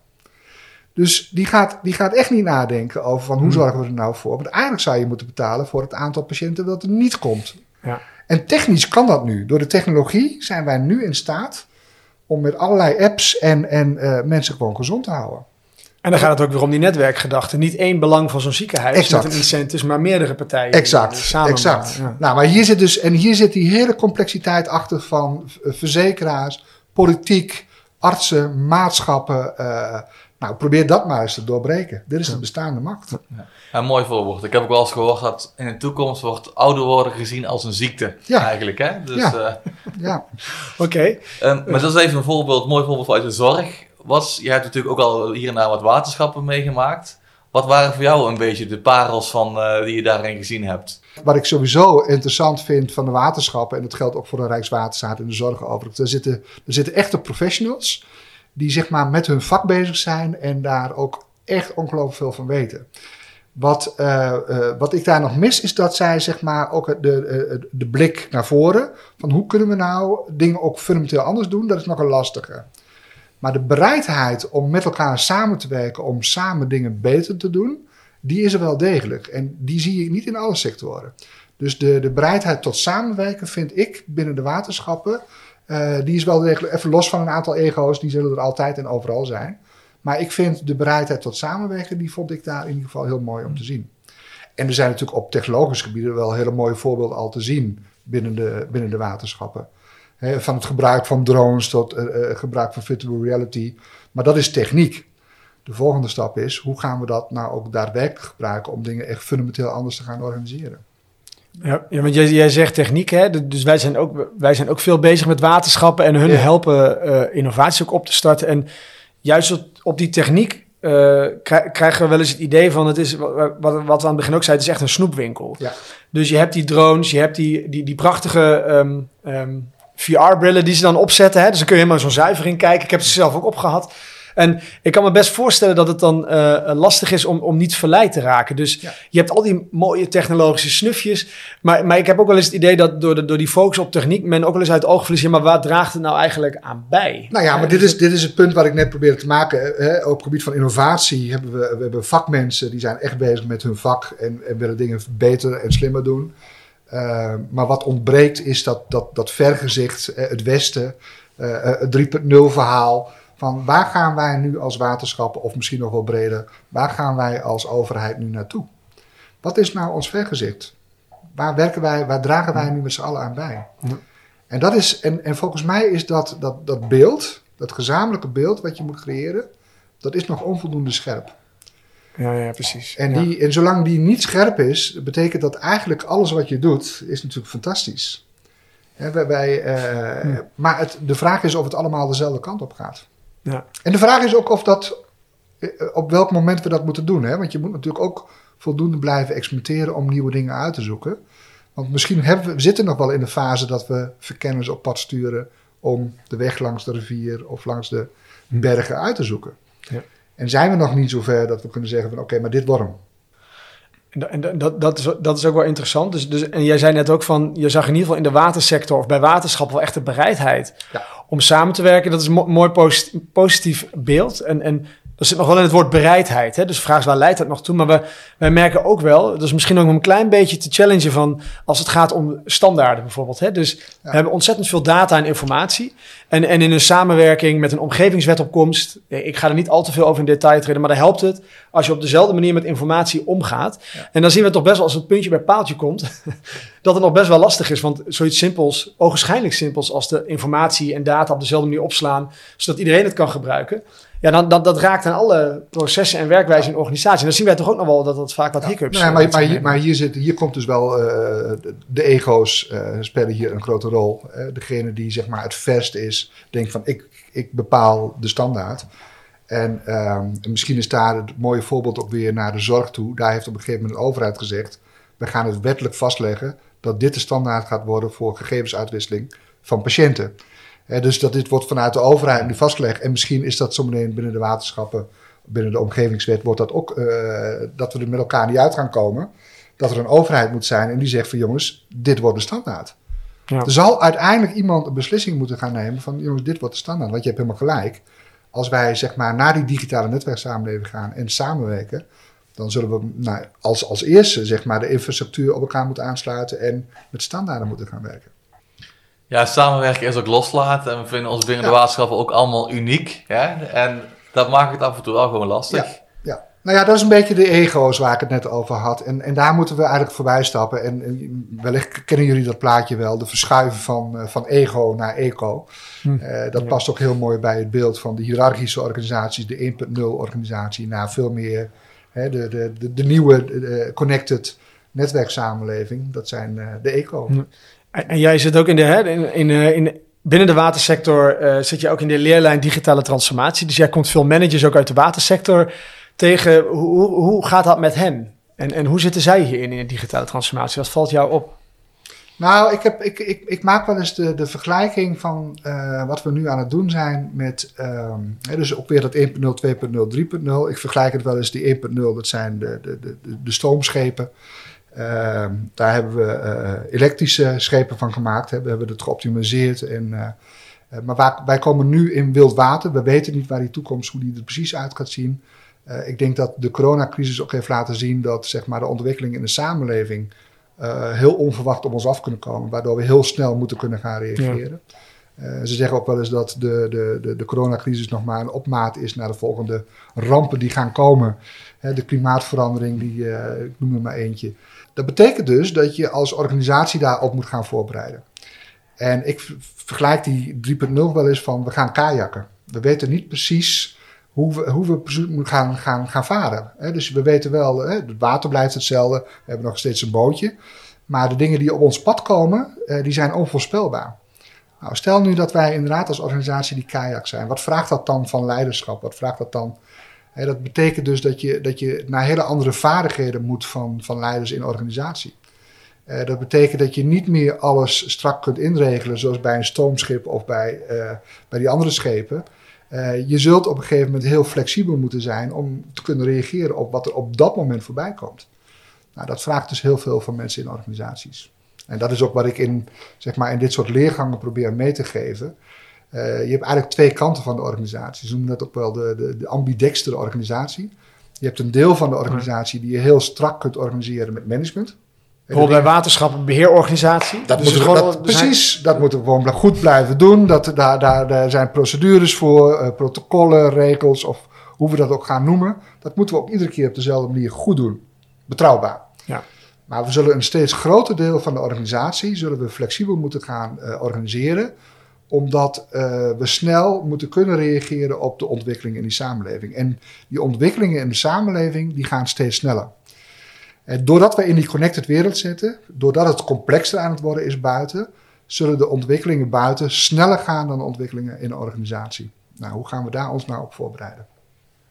Dus die gaat, die gaat echt niet nadenken over van hoe hmm. zorgen we er nou voor. Want eigenlijk zou je moeten betalen voor het aantal patiënten dat er niet komt. Ja. En technisch kan dat nu. Door de technologie zijn wij nu in staat om met allerlei apps en, en uh, mensen gewoon gezond te houden. En dan gaat het ook weer om die netwerkgedachte. Niet één belang van zo'n ziekenhuis exact. met een incentive, maar meerdere partijen. Exact, samen exact. ja. Nou, maar hier zit dus, en hier zit die hele complexiteit achter van verzekeraars, politiek, artsen, maatschappen, uh, nou, probeer dat maar eens te doorbreken. Dit is de bestaande macht. Ja. Een mooi voorbeeld. Ik heb ook wel eens gehoord dat in de toekomst wordt ouder worden gezien als een ziekte. Ja. Eigenlijk, hè? Dus, ja. Uh, ja. Oké. Okay. Um, maar dat is even een voorbeeld, een mooi voorbeeld uit de zorg. Was, je hebt natuurlijk ook al hier en daar wat waterschappen meegemaakt. Wat waren voor jou een beetje de parels van, uh, die je daarin gezien hebt? Wat ik sowieso interessant vind van de waterschappen, en dat geldt ook voor de Rijkswaterstaat en de zorg er zitten, er zitten echte professionals die zeg maar met hun vak bezig zijn en daar ook echt ongelooflijk veel van weten. Wat, uh, uh, wat ik daar nog mis, is dat zij zeg maar ook de, de blik naar voren. Van hoe kunnen we nou dingen ook fundamenteel anders doen, dat is nog een lastige. Maar de bereidheid om met elkaar samen te werken, om samen dingen beter te doen, die is er wel degelijk. En die zie je niet in alle sectoren. Dus de, de bereidheid tot samenwerken vind ik binnen de waterschappen, uh, die is wel degelijk, even los van een aantal ego's, die zullen er altijd en overal zijn. Maar ik vind de bereidheid tot samenwerken, die vond ik daar in ieder geval heel mooi om te zien. En er zijn natuurlijk op technologisch gebied wel hele mooie voorbeelden al te zien binnen de, binnen de waterschappen. Van het gebruik van drones tot uh, gebruik van virtual reality. Maar dat is techniek. De volgende stap is, hoe gaan we dat nou ook daadwerkelijk gebruiken om dingen echt fundamenteel anders te gaan organiseren? Ja, ja want jij, jij zegt techniek, hè? dus wij zijn, ook, wij zijn ook veel bezig met waterschappen en hun helpen uh, innovaties ook op te starten. En juist op, op die techniek uh, krijgen we wel eens het idee van het is, wat, wat we aan het begin ook zei, het is echt een snoepwinkel. Ja. Dus je hebt die drones, je hebt die, die, die prachtige um, um, VR-brillen die ze dan opzetten. Hè? Dus dan kun je helemaal zo'n zuivering kijken. Ik heb ze zelf ook opgehad. En ik kan me best voorstellen dat het dan uh, lastig is om, om niet verleid te raken. Dus je hebt al die mooie technologische snufjes. Maar, maar ik heb ook wel eens het idee dat door, de, door die focus op techniek men ook wel eens uit het oog verliest. Ja, maar waar draagt het nou eigenlijk aan bij? Nou ja, maar dit is, dit is het punt wat ik net probeerde te maken. Hè? Op het gebied van innovatie hebben we, we hebben vakmensen die zijn echt bezig met hun vak en, en willen dingen beter en slimmer doen. Uh, maar wat ontbreekt is dat, dat, dat vergezicht, het Westen, uh, het 3.0 verhaal van waar gaan wij nu als waterschappen, of misschien nog wel breder, waar gaan wij als overheid nu naartoe? Wat is nou ons vergezicht? Waar, werken wij, waar dragen wij nu met z'n allen aan bij? En, dat is, en, en volgens mij is dat, dat, dat beeld, dat gezamenlijke beeld wat je moet creëren, dat is nog onvoldoende scherp. Ja, ja, precies. En, die, en zolang die niet scherp is, betekent dat eigenlijk alles wat je doet, is natuurlijk fantastisch. He, wij, uh, Maar het, de vraag is of het allemaal dezelfde kant op gaat. Ja. En de vraag is ook of dat, eh, op welk moment we dat moeten doen. Hè? Want je moet natuurlijk ook voldoende blijven experimenteren om nieuwe dingen uit te zoeken. Want misschien hebben we, we zitten nog wel in de fase dat we verkenners op pad sturen om de weg langs de rivier of langs de bergen uit te zoeken. Ja. En zijn we nog niet zover dat we kunnen zeggen van oké, maar dit wordt hem. En dat, dat, is, dat is ook wel interessant. Dus, dus, en jij zei net ook van, je zag in ieder geval in de watersector of bij waterschap wel echt de bereidheid ja. om samen te werken. Dat is een mooi positief beeld. En, en dat zit nog wel in het woord bereidheid. Hè? Dus de vraag is waar leidt dat nog toe? Maar we, wij merken ook wel, dat is misschien ook een klein beetje te challengen van als het gaat om standaarden bijvoorbeeld. Hè? Dus we hebben ontzettend veel data en informatie. En, en in een samenwerking met een omgevingswetopkomst, eh, ik ga er niet al te veel over in detail treden, maar dan helpt het als je op dezelfde manier met informatie omgaat. En dan zien we toch best wel als het puntje bij paaltje komt, dat het nog best wel lastig is. Want zoiets simpels, ogenschijnlijk simpels als de informatie en data op dezelfde manier opslaan, zodat iedereen het kan gebruiken. Ja, dan, dan, dat raakt aan alle processen en werkwijzen in organisatie. En dan zien wij toch ook nog wel dat dat vaak wat hiccups ja, maar, maar, hier, maar hier, zit, hier komt dus wel, uh, de ego's uh, spelen hier een grote rol. Uh, degene die zeg maar het verst is, denkt van ik, ik bepaal de standaard. En, um, en misschien is daar het mooie voorbeeld ook weer naar de zorg toe. Daar heeft op een gegeven moment de overheid gezegd, we gaan het wettelijk vastleggen dat dit de standaard gaat worden voor gegevensuitwisseling van patiënten dus dat dit wordt vanuit de overheid nu vastgelegd. En misschien is dat zometeen binnen de waterschappen, binnen de omgevingswet, wordt dat ook, uh, dat we er met elkaar niet uit gaan komen. Dat er een overheid moet zijn en die zegt van jongens, dit wordt de standaard. Ja. Er zal uiteindelijk iemand een beslissing moeten gaan nemen van jongens, dit wordt de standaard. Want je hebt helemaal gelijk. Als wij zeg maar naar die digitale netwerksamenleving gaan en samenwerken, dan zullen we nou, als, als eerste zeg maar de infrastructuur op elkaar moeten aansluiten en met standaarden moeten gaan werken. Ja, samenwerken is ook loslaten. En we vinden ons binnen de waterschappen ook allemaal uniek. Hè? En dat maakt het af en toe wel gewoon lastig. Ja, ja. Nou ja, dat is een beetje de ego's waar ik het net over had. En, en daar moeten we eigenlijk voorbij stappen. En, en wellicht kennen jullie dat plaatje wel. De verschuiven van, uh, van ego naar eco. Hm. Uh, dat past ook heel mooi bij het beeld van de hiërarchische organisaties. De 1.0 organisatie naar veel meer hè, de, de, de, de, nieuwe de connected netwerksamenleving. Dat zijn uh, de eco. Hm. En jij zit ook in de, hè, in, in, eh, in, binnen de watersector, uh, zit je ook in de leerlijn digitale transformatie. Dus jij komt veel managers ook uit de watersector tegen. Hoe, hoe gaat dat met hen? En, en hoe zitten zij hierin in de digitale transformatie? Wat valt jou op? Nou, ik, heb, ik, ik, ik maak wel eens de, de vergelijking van uh, wat we nu aan het doen zijn met, um, hè, dus ook weer dat 1.0, 2.0, 3.0. Ik vergelijk het wel eens, die 1.0, dat zijn de, de, de, de stoomschepen. Ehm, daar hebben we uh, elektrische schepen van gemaakt. Hè. We hebben het geoptimaliseerd. En, uh, maar wij komen nu in wild water. We weten niet waar die toekomst, hoe die er precies uit gaat zien. ik denk dat de coronacrisis ook heeft laten zien dat zeg maar, de ontwikkeling in de samenleving eh, heel onverwacht op ons af kunnen komen, waardoor we heel snel moeten kunnen gaan reageren. Eh, ze zeggen ook wel eens dat de, de, de, de coronacrisis nog maar een opmaat is naar de volgende rampen die gaan komen. Hè, de klimaatverandering, die, eh, ik noem er maar eentje. Dat betekent dus dat je als organisatie daarop moet gaan voorbereiden. En ik vergelijk die 3.0 wel eens van we gaan kajakken. We weten niet precies hoe we, hoe we moeten gaan, gaan, gaan varen. Dus we weten wel, het water blijft hetzelfde. We hebben nog steeds een bootje. Maar de dingen die op ons pad komen, eh, die zijn onvoorspelbaar. Nou, stel nu dat wij inderdaad als organisatie die kajak zijn. Wat vraagt dat dan van leiderschap? Wat vraagt dat dan? Dat betekent dus dat je, dat je naar hele andere vaardigheden moet van, van leiders in organisatie. Uh, dat betekent dat je niet meer alles strak kunt inregelen, zoals bij een stoomschip of bij, uh, bij die andere schepen. Uh, je zult op een gegeven moment heel flexibel moeten zijn om te kunnen reageren op wat er op dat moment voorbij komt. Nou, dat vraagt dus heel veel van mensen in organisaties. En dat is ook wat ik in, zeg maar, in dit soort leergangen probeer mee te geven. Je hebt eigenlijk twee kanten van de organisatie. Ze noemen dat ook wel de, de, de ambidextere organisatie. Je hebt een deel van de organisatie die je heel strak kunt organiseren met management. Bijvoorbeeld bij waterschappen, beheerorganisatie. Dat dus gewoon, dat, precies, dat moeten we gewoon goed blijven doen. Dat, daar, daar, daar zijn procedures voor, uh, protocollen, regels of hoe we dat ook gaan noemen. Dat moeten we ook iedere keer op dezelfde manier goed doen. Betrouwbaar. Ja. Maar we zullen een steeds groter deel van de organisatie zullen we flexibel moeten gaan uh, organiseren. Omdat uh, we snel moeten kunnen reageren op de ontwikkelingen in die samenleving. En die ontwikkelingen in de samenleving die gaan steeds sneller. En doordat we in die connected wereld zitten, doordat het complexer aan het worden is buiten, zullen de ontwikkelingen buiten sneller gaan dan de ontwikkelingen in de organisatie. Nou, hoe gaan we daar ons nou op voorbereiden?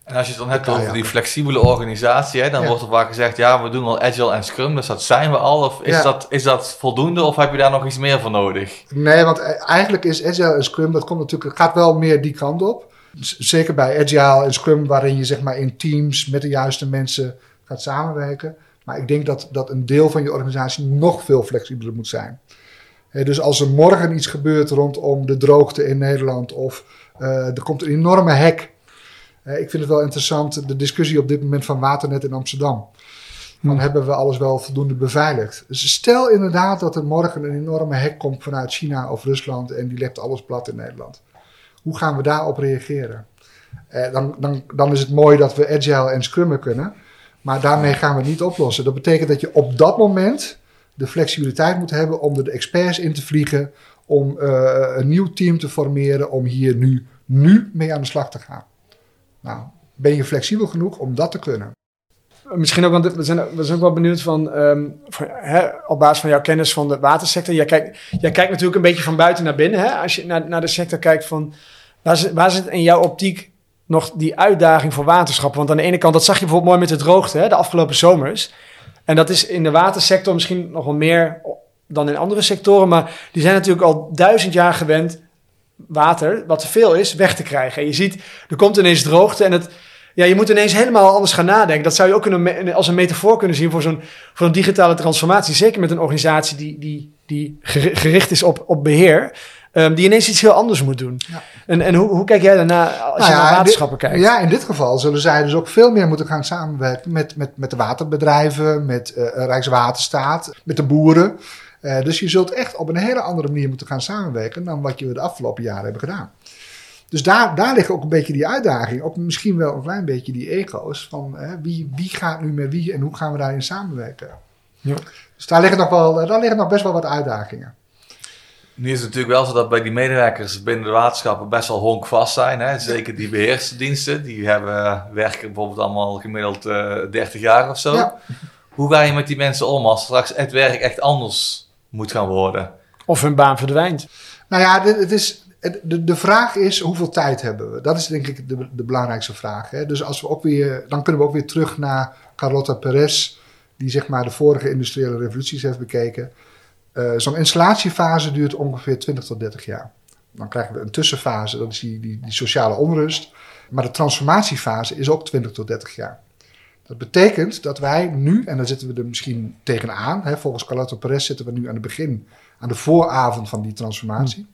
En als je het dan hebt over die flexibele organisatie, hè, dan ja. wordt er vaak gezegd, ja, we doen al Agile en Scrum, dus dat zijn we al. Of is, ja. dat, is dat voldoende of heb je daar nog iets meer voor nodig? Nee, want eigenlijk is Agile en Scrum, dat komt natuurlijk, gaat wel meer die kant op. Zeker bij Agile en Scrum, waarin je zeg maar in teams met de juiste mensen gaat samenwerken. Maar ik denk dat, dat een deel van je organisatie nog veel flexibeler moet zijn. He, dus als er morgen iets gebeurt rondom de droogte in Nederland of uh, er komt een enorme hek. Uh, ik vind het wel interessant, de discussie op dit moment van Waternet in Amsterdam. Dan hmm. hebben we alles wel voldoende beveiligd. Dus stel inderdaad dat er morgen een enorme hek komt vanuit China of Rusland en die legt alles plat in Nederland. Hoe gaan we daarop reageren? Uh, dan, dan, dan is het mooi dat we agile en scrummen kunnen. Maar daarmee gaan we het niet oplossen. Dat betekent dat je op dat moment de flexibiliteit moet hebben om er de experts in te vliegen, om uh, een nieuw team te formeren, om hier nu, nu mee aan de slag te gaan. Nou, ben je flexibel genoeg om dat te kunnen? Misschien ook, want we zijn, we zijn ook wel benieuwd van, um, van hè, op basis van jouw kennis van de watersector. Jij kijkt, jij kijkt natuurlijk een beetje van buiten naar binnen. Hè? Als je naar, naar de sector kijkt van, waar zit, waar zit in jouw optiek nog die uitdaging voor waterschappen. Want aan de ene kant, dat zag je bijvoorbeeld mooi met de droogte hè, de afgelopen zomers. En dat is in de watersector misschien nog wel meer dan in andere sectoren. Maar die zijn natuurlijk al duizend jaar gewend water, wat te veel is, weg te krijgen. En je ziet, er komt ineens droogte en het, ja, je moet ineens helemaal anders gaan nadenken. Dat zou je ook kunnen, als een metafoor kunnen zien voor zo'n, voor een digitale transformatie. Zeker met een organisatie die, die, die gericht is op, op beheer. Um, die ineens iets heel anders moet doen. Ja. En, en hoe, hoe kijk jij daarna als nou je ja, naar waterschappen kijkt? Ja, in dit geval zullen zij dus ook veel meer moeten gaan samenwerken met, met, met de waterbedrijven, met uh, Rijkswaterstaat, met de boeren. Uh, dus je zult echt op een hele andere manier moeten gaan samenwerken dan wat je de afgelopen jaren hebben gedaan. Dus daar, daar ligt ook een beetje die uitdaging. Ook misschien wel een klein beetje die ego's. Van wie, wie gaat nu met wie en hoe gaan we daarin samenwerken? Ja. Dus daar liggen, nog wel, daar liggen nog best wel wat uitdagingen. Nu is het natuurlijk wel zo dat bij die medewerkers binnen de waterschappen best wel honkvast zijn. Hè? Zeker die beheersdiensten, die hebben, werken bijvoorbeeld allemaal gemiddeld uh, eh, 30 jaar of zo. Ja. Hoe ga je met die mensen om als straks het werk echt anders moet gaan worden? Of hun baan verdwijnt. Nou ja, het is, de, de vraag is hoeveel tijd hebben we? Dat is denk ik de, de belangrijkste vraag. Hè? Dus als we ook weer, dan kunnen we ook weer terug naar Carlotta Perez, die zeg maar de vorige industriële revoluties heeft bekeken. Uh, Zo'n installatiefase duurt ongeveer 20 tot 30 jaar. Dan krijgen we een tussenfase, dat is die, die, die sociale onrust. Maar de transformatiefase is ook 20 tot 30 jaar. Dat betekent dat wij nu, en daar zitten we er misschien tegenaan, hè, volgens Carlotto Perez zitten we nu aan het begin, aan de vooravond van die transformatie.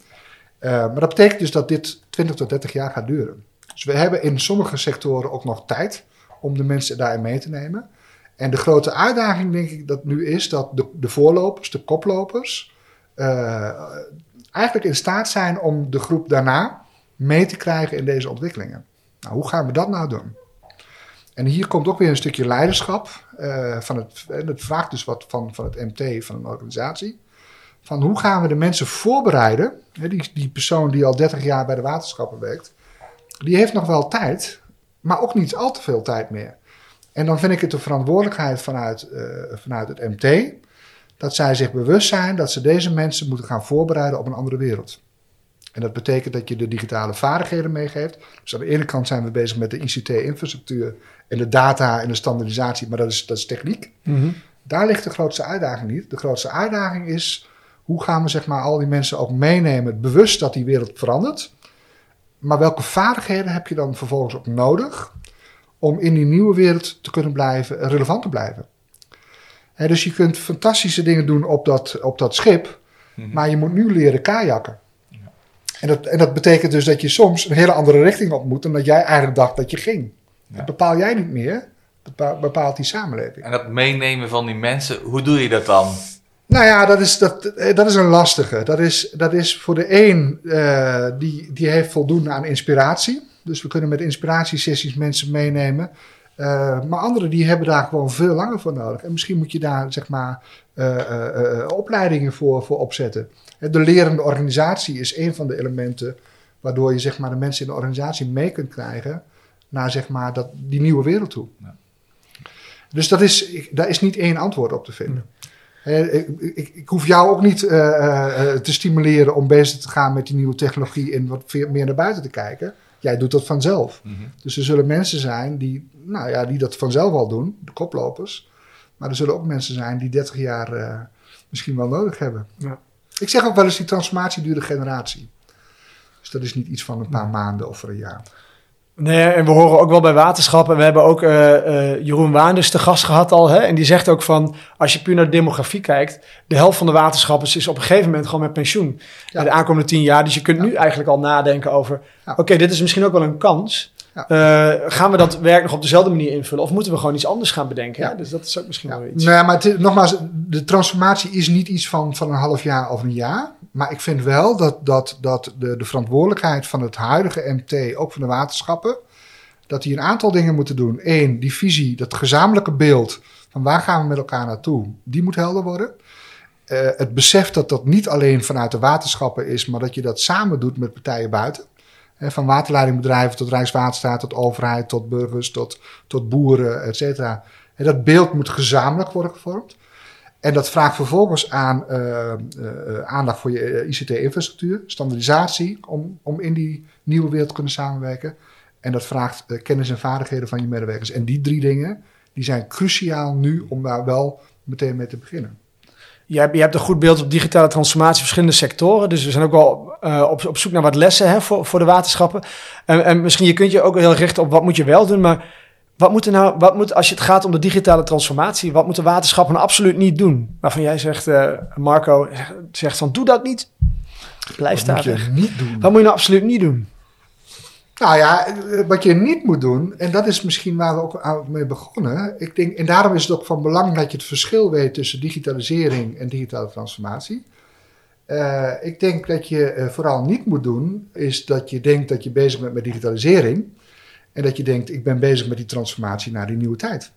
Uh, maar dat betekent dus dat dit 20 tot 30 jaar gaat duren. Dus we hebben in sommige sectoren ook nog tijd om de mensen daarin mee te nemen. En de grote uitdaging, denk ik, dat nu is dat de, de voorlopers, de koplopers, uh, eigenlijk in staat zijn om de groep daarna mee te krijgen in deze ontwikkelingen. Nou, hoe gaan we dat nou doen? En hier komt ook weer een stukje leiderschap. Uh, van het, het vraagt dus wat van, van het MT, van een organisatie. Van hoe gaan we de mensen voorbereiden? Die, die persoon die al 30 jaar bij de waterschappen werkt, die heeft nog wel tijd, maar ook niet al te veel tijd meer. En dan vind ik het de verantwoordelijkheid vanuit, uh, vanuit het MT dat zij zich bewust zijn dat ze deze mensen moeten gaan voorbereiden op een andere wereld. En dat betekent dat je de digitale vaardigheden meegeeft. Dus aan de ene kant zijn we bezig met de ICT-infrastructuur en de data en de standaardisatie, maar dat is, dat is techniek. Mm Daar ligt de grootste uitdaging niet. De grootste uitdaging is hoe gaan we zeg maar, al die mensen ook meenemen, bewust dat die wereld verandert. Maar welke vaardigheden heb je dan vervolgens ook nodig om in die nieuwe wereld te kunnen blijven, relevant te blijven? dus je kunt fantastische dingen doen op dat, op dat schip, mhm. maar je moet nu leren kajakken. En dat, en dat betekent dus dat je soms een hele andere richting op moet dan dat jij eigenlijk dacht dat je ging. Dat bepaal jij niet meer, dat bepaalt die samenleving. En dat meenemen van die mensen, hoe doe je dat dan? Nou ja, dat is, dat, eh, dat is een lastige. Dat is, dat is voor de een, uh, die, die heeft voldoende aan inspiratie. Dus we kunnen met inspiratiesessies mensen meenemen. Uh, maar anderen die hebben daar gewoon veel langer voor nodig. En misschien moet je daar zeg maar uh, opleidingen voor, voor opzetten. De lerende organisatie is een van de elementen waardoor je zeg maar, de mensen in de organisatie mee kunt krijgen naar zeg maar, dat, die nieuwe wereld toe. Ja. Dus dat is, daar is niet één antwoord op te vinden. Ik, ik, ik, hoef jou ook niet te stimuleren om bezig te gaan met die nieuwe technologie en wat meer naar buiten te kijken. Jij doet dat vanzelf. Mm -hmm. Dus er zullen mensen zijn die, nou ja, die dat vanzelf al doen, de koplopers. Maar er zullen ook mensen zijn die 30 jaar uh, misschien wel nodig hebben. Ja. Ik zeg ook wel eens, die transformatie duurt een generatie. Dus dat is niet iets van een paar maanden of een jaar. Nee, en we horen ook wel bij waterschappen. We hebben ook uh, uh, Jeroen Waanders te gast gehad al. Hè? En die zegt ook van, als je puur naar de demografie kijkt... de helft van de waterschappers is op een gegeven moment gewoon met pensioen. Ja. De aankomende tien jaar. Dus je kunt ja. nu eigenlijk al nadenken over... Ja. oké, okay, dit is misschien ook wel een kans. Uh, gaan we dat werk nog op dezelfde manier invullen? Of moeten we gewoon iets anders gaan bedenken? Hè? Dus dat is ook misschien wel iets. Nou ja, maar het, nogmaals, de transformatie is niet iets van, van een half jaar of een jaar... Maar ik vind wel dat, dat, dat de, de verantwoordelijkheid van het huidige MT, ook van de waterschappen, dat die een aantal dingen moeten doen. Eén, die visie, dat gezamenlijke beeld van waar gaan we met elkaar naartoe, die moet helder worden. Uh, het besef dat dat niet alleen vanuit de waterschappen is, maar dat je dat samen doet met partijen buiten. Van waterleidingbedrijven tot Rijkswaterstaat, tot overheid, tot burgers, tot, tot boeren, et cetera. En dat beeld moet gezamenlijk worden gevormd. En dat vraagt vervolgens aan uh, uh, aandacht voor je ICT-infrastructuur, standaardisatie, om, om in die nieuwe wereld te kunnen samenwerken. En dat vraagt kennis en vaardigheden van je medewerkers. En die drie dingen, die zijn cruciaal nu om daar wel meteen mee te beginnen. Je hebt, je hebt een goed beeld op digitale transformatie verschillende sectoren. Dus we zijn ook wel uh, op, op zoek naar wat lessen hè, voor, voor de waterschappen. En, en misschien je kunt je ook heel richten op wat moet je wel doen, maar wat moet er nou, wat moet, als je het gaat om de digitale transformatie, wat moeten waterschappen nou absoluut niet doen? Waarvan jij zegt, uh, Marco, zegt van doe dat niet. Blijf daar weg. Niet doen. Wat moet je nou absoluut niet doen? Nou ja, wat je niet moet doen, en dat is misschien waar we ook mee begonnen. Ik denk, en daarom is het ook van belang dat je het verschil weet tussen digitalisering en digitale transformatie. Uh, ik denk dat je uh, vooral niet moet doen, is dat je denkt dat je bezig bent met digitalisering. En dat je denkt, ik ben bezig met die transformatie naar die nieuwe tijd.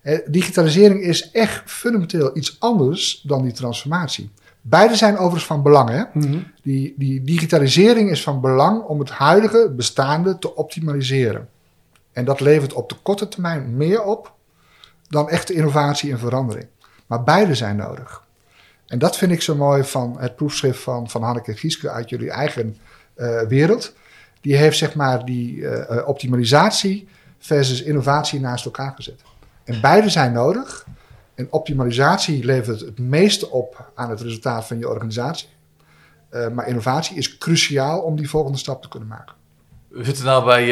Eh, digitalisering is echt fundamenteel iets anders dan die transformatie. Beide zijn overigens van belang. Hè? Mhm. die, die digitalisering is van belang om het huidige bestaande te optimaliseren. En dat levert op de korte termijn meer op dan echte innovatie en verandering. Maar beide zijn nodig. En dat vind ik zo mooi van het proefschrift van, van Hanneke Gieske uit jullie eigen uh, wereld die heeft zeg maar die uh, optimalisatie versus innovatie naast elkaar gezet. En beide zijn nodig. En optimalisatie levert het meeste op aan het resultaat van je organisatie. Uh, maar innovatie is cruciaal om die volgende stap te kunnen maken. We zitten nou bij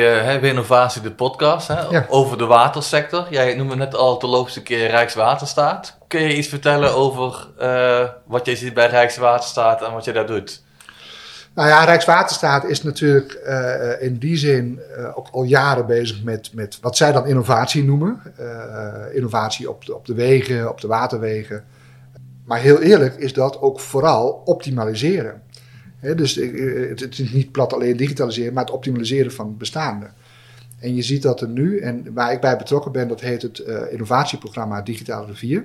uh, Innovatie, de podcast, hè, ja. over de watersector. Jij noemde net al de logische keer Rijkswaterstaat. Kun je iets vertellen over uh, wat jij ziet bij Rijkswaterstaat en wat je daar doet? Nou ja, Rijkswaterstaat is natuurlijk uh, in die zin uh, ook al jaren bezig met, met wat zij dan innovatie noemen. Uh, innovatie op de, op de wegen, op de waterwegen. Maar heel eerlijk is dat ook vooral optimaliseren. Dus het, is niet plat alleen digitaliseren, maar het optimaliseren van bestaande. En je ziet dat er nu, en waar ik bij betrokken ben, dat heet het innovatieprogramma Digitale Rivier.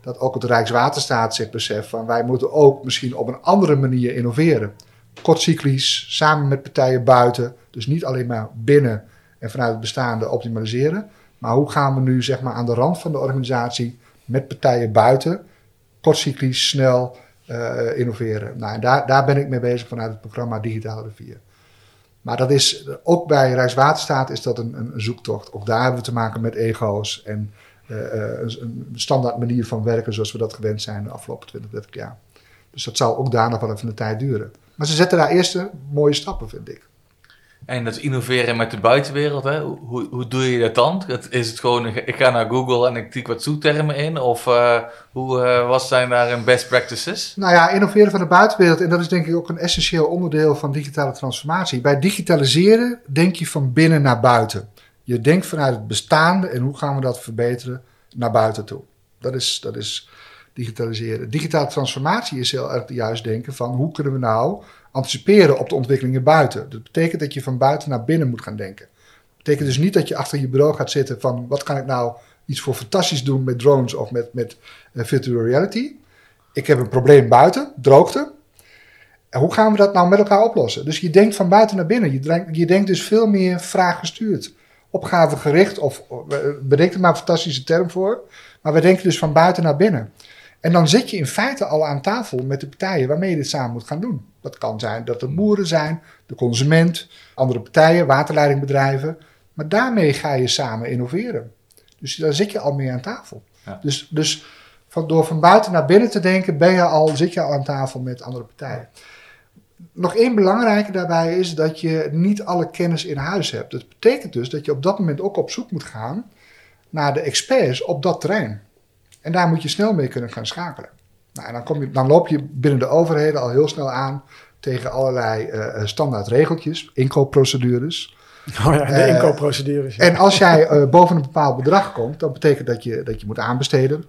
Dat ook het Rijkswaterstaat zich beseft van wij moeten ook misschien op een andere manier innoveren kortcyclisch, samen met partijen buiten. Dus niet alleen maar binnen en vanuit het bestaande optimaliseren. Maar hoe gaan we nu zeg maar, aan de rand van de organisatie met partijen buiten, kortcyclisch, snel uh, innoveren. Nou, daar, daar ben ik mee bezig vanuit het programma Digitale Rivier. Maar dat is, ook bij Rijkswaterstaat is dat een, een, zoektocht. Ook daar hebben we te maken met ego's en uh, een, een standaard manier van werken zoals we dat gewend zijn de afgelopen 20, 30 jaar. Dus dat zal ook daar nog wel even een tijd duren. Maar ze zetten daar eerste mooie stappen, vind ik. En dat innoveren met de buitenwereld, hè? Hoe, hoe doe je dat dan? Is het gewoon, ik ga naar Google en ik tik wat zoektermen in? Of uh, hoe, uh, wat zijn daar een best practices? Nou ja, innoveren van de buitenwereld. En dat is denk ik ook een essentieel onderdeel van digitale transformatie. Bij digitaliseren denk je van binnen naar buiten. Je denkt vanuit het bestaande en hoe gaan we dat verbeteren naar buiten toe. Dat is, dat is digitaliseren. Digitale transformatie is heel erg juist denken van hoe kunnen we nou anticiperen op de ontwikkelingen buiten. Dat betekent dat je van buiten naar binnen moet gaan denken. Dat betekent dus niet dat je achter je bureau gaat zitten van wat kan ik nou iets voor fantastisch doen met drones of met, met uh, virtual reality. Ik heb een probleem buiten, droogte. En hoe gaan we dat nou met elkaar oplossen? Dus je denkt van buiten naar binnen. Je denkt, je denkt dus veel meer vraaggestuurd. Opgavegericht, of eh, bedenk er maar een fantastische term voor. Maar we denken dus van buiten naar binnen. En dan zit je in feite al aan tafel met de partijen waarmee je dit samen moet gaan doen. Dat kan zijn dat er boeren zijn, de consument, andere partijen, waterleidingbedrijven. Maar daarmee ga je samen innoveren. Dus daar zit je al mee aan tafel. Ja. Dus, dus van, door van buiten naar binnen te denken, ben je al, zit je al aan tafel met andere partijen. Nog één belangrijke daarbij is dat je niet alle kennis in huis hebt. Dat betekent dus dat je op dat moment ook op zoek moet gaan naar de experts op dat terrein. En daar moet je snel mee kunnen gaan schakelen. Nou, en dan, kom je, dan loop je binnen de overheden al heel snel aan tegen allerlei uh, standaard regeltjes, inkoopprocedures. Oh ja, de uh, inkoopprocedures. En als jij uh, boven een bepaald bedrag komt, dan betekent dat je, dat je moet aanbesteden.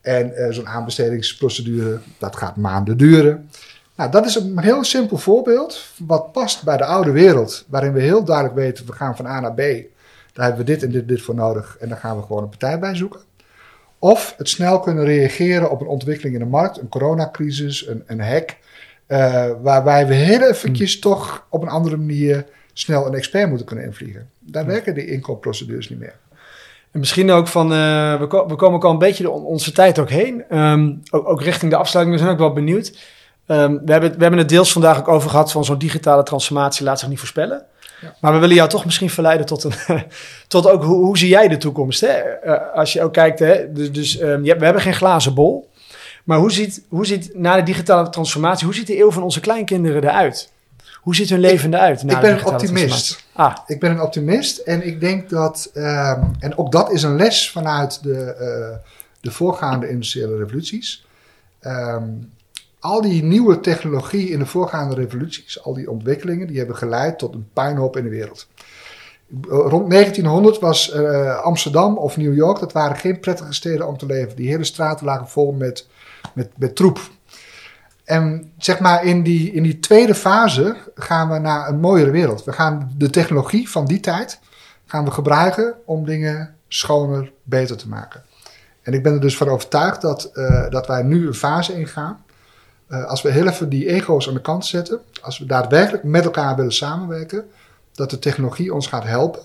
En zo'n aanbestedingsprocedure, dat gaat maanden duren. Nou, dat is een heel simpel voorbeeld wat past bij de oude wereld, waarin we heel duidelijk weten, we gaan van A naar B. Daar hebben we dit en dit, dit voor nodig en dan gaan we gewoon een partij bij zoeken. Of het snel kunnen reageren op een ontwikkeling in de markt, een coronacrisis, een, een hack. Uh, waarbij we heel eventjes hmm. toch op een andere manier snel een expert moeten kunnen invliegen. Daar hmm. werken die inkoopprocedures niet meer. En misschien ook van, uh, we, ko we, komen ook al een beetje onze tijd ook heen. Um, ook, ook, richting de afsluiting, we zijn ook wel benieuwd. Um, we, hebben, we hebben het deels vandaag ook over gehad van zo'n digitale transformatie laat zich niet voorspellen. Maar we willen jou toch misschien verleiden tot, een, tot ook hoe, hoe zie jij de toekomst? Hè? Uh, als je ook kijkt, hè? dus, dus um, we hebben geen glazen bol. Maar hoe ziet, hoe ziet na de digitale transformatie, hoe ziet de eeuw van onze kleinkinderen eruit? Hoe ziet hun leven eruit? ik ben een optimist. Ah. Ik ben een optimist en ik denk dat, um, en ook dat is een les vanuit de, uh, de voorgaande industriële revoluties. Um, al die nieuwe technologie in de voorgaande revoluties, al die ontwikkelingen, die hebben geleid tot een puinhoop in de wereld. Rond 1900 was uh, Amsterdam of New York, dat waren geen prettige steden om te leven. Die hele straten lagen vol met, met, met troep. En zeg maar in die, in die tweede fase gaan we naar een mooiere wereld. We gaan de technologie van die tijd gaan we gebruiken om dingen schoner, beter te maken. En ik ben er dus van overtuigd dat, uh, dat wij nu een fase ingaan uh, als we heel even die ego's aan de kant zetten, als we daadwerkelijk met elkaar willen samenwerken, dat de technologie ons gaat helpen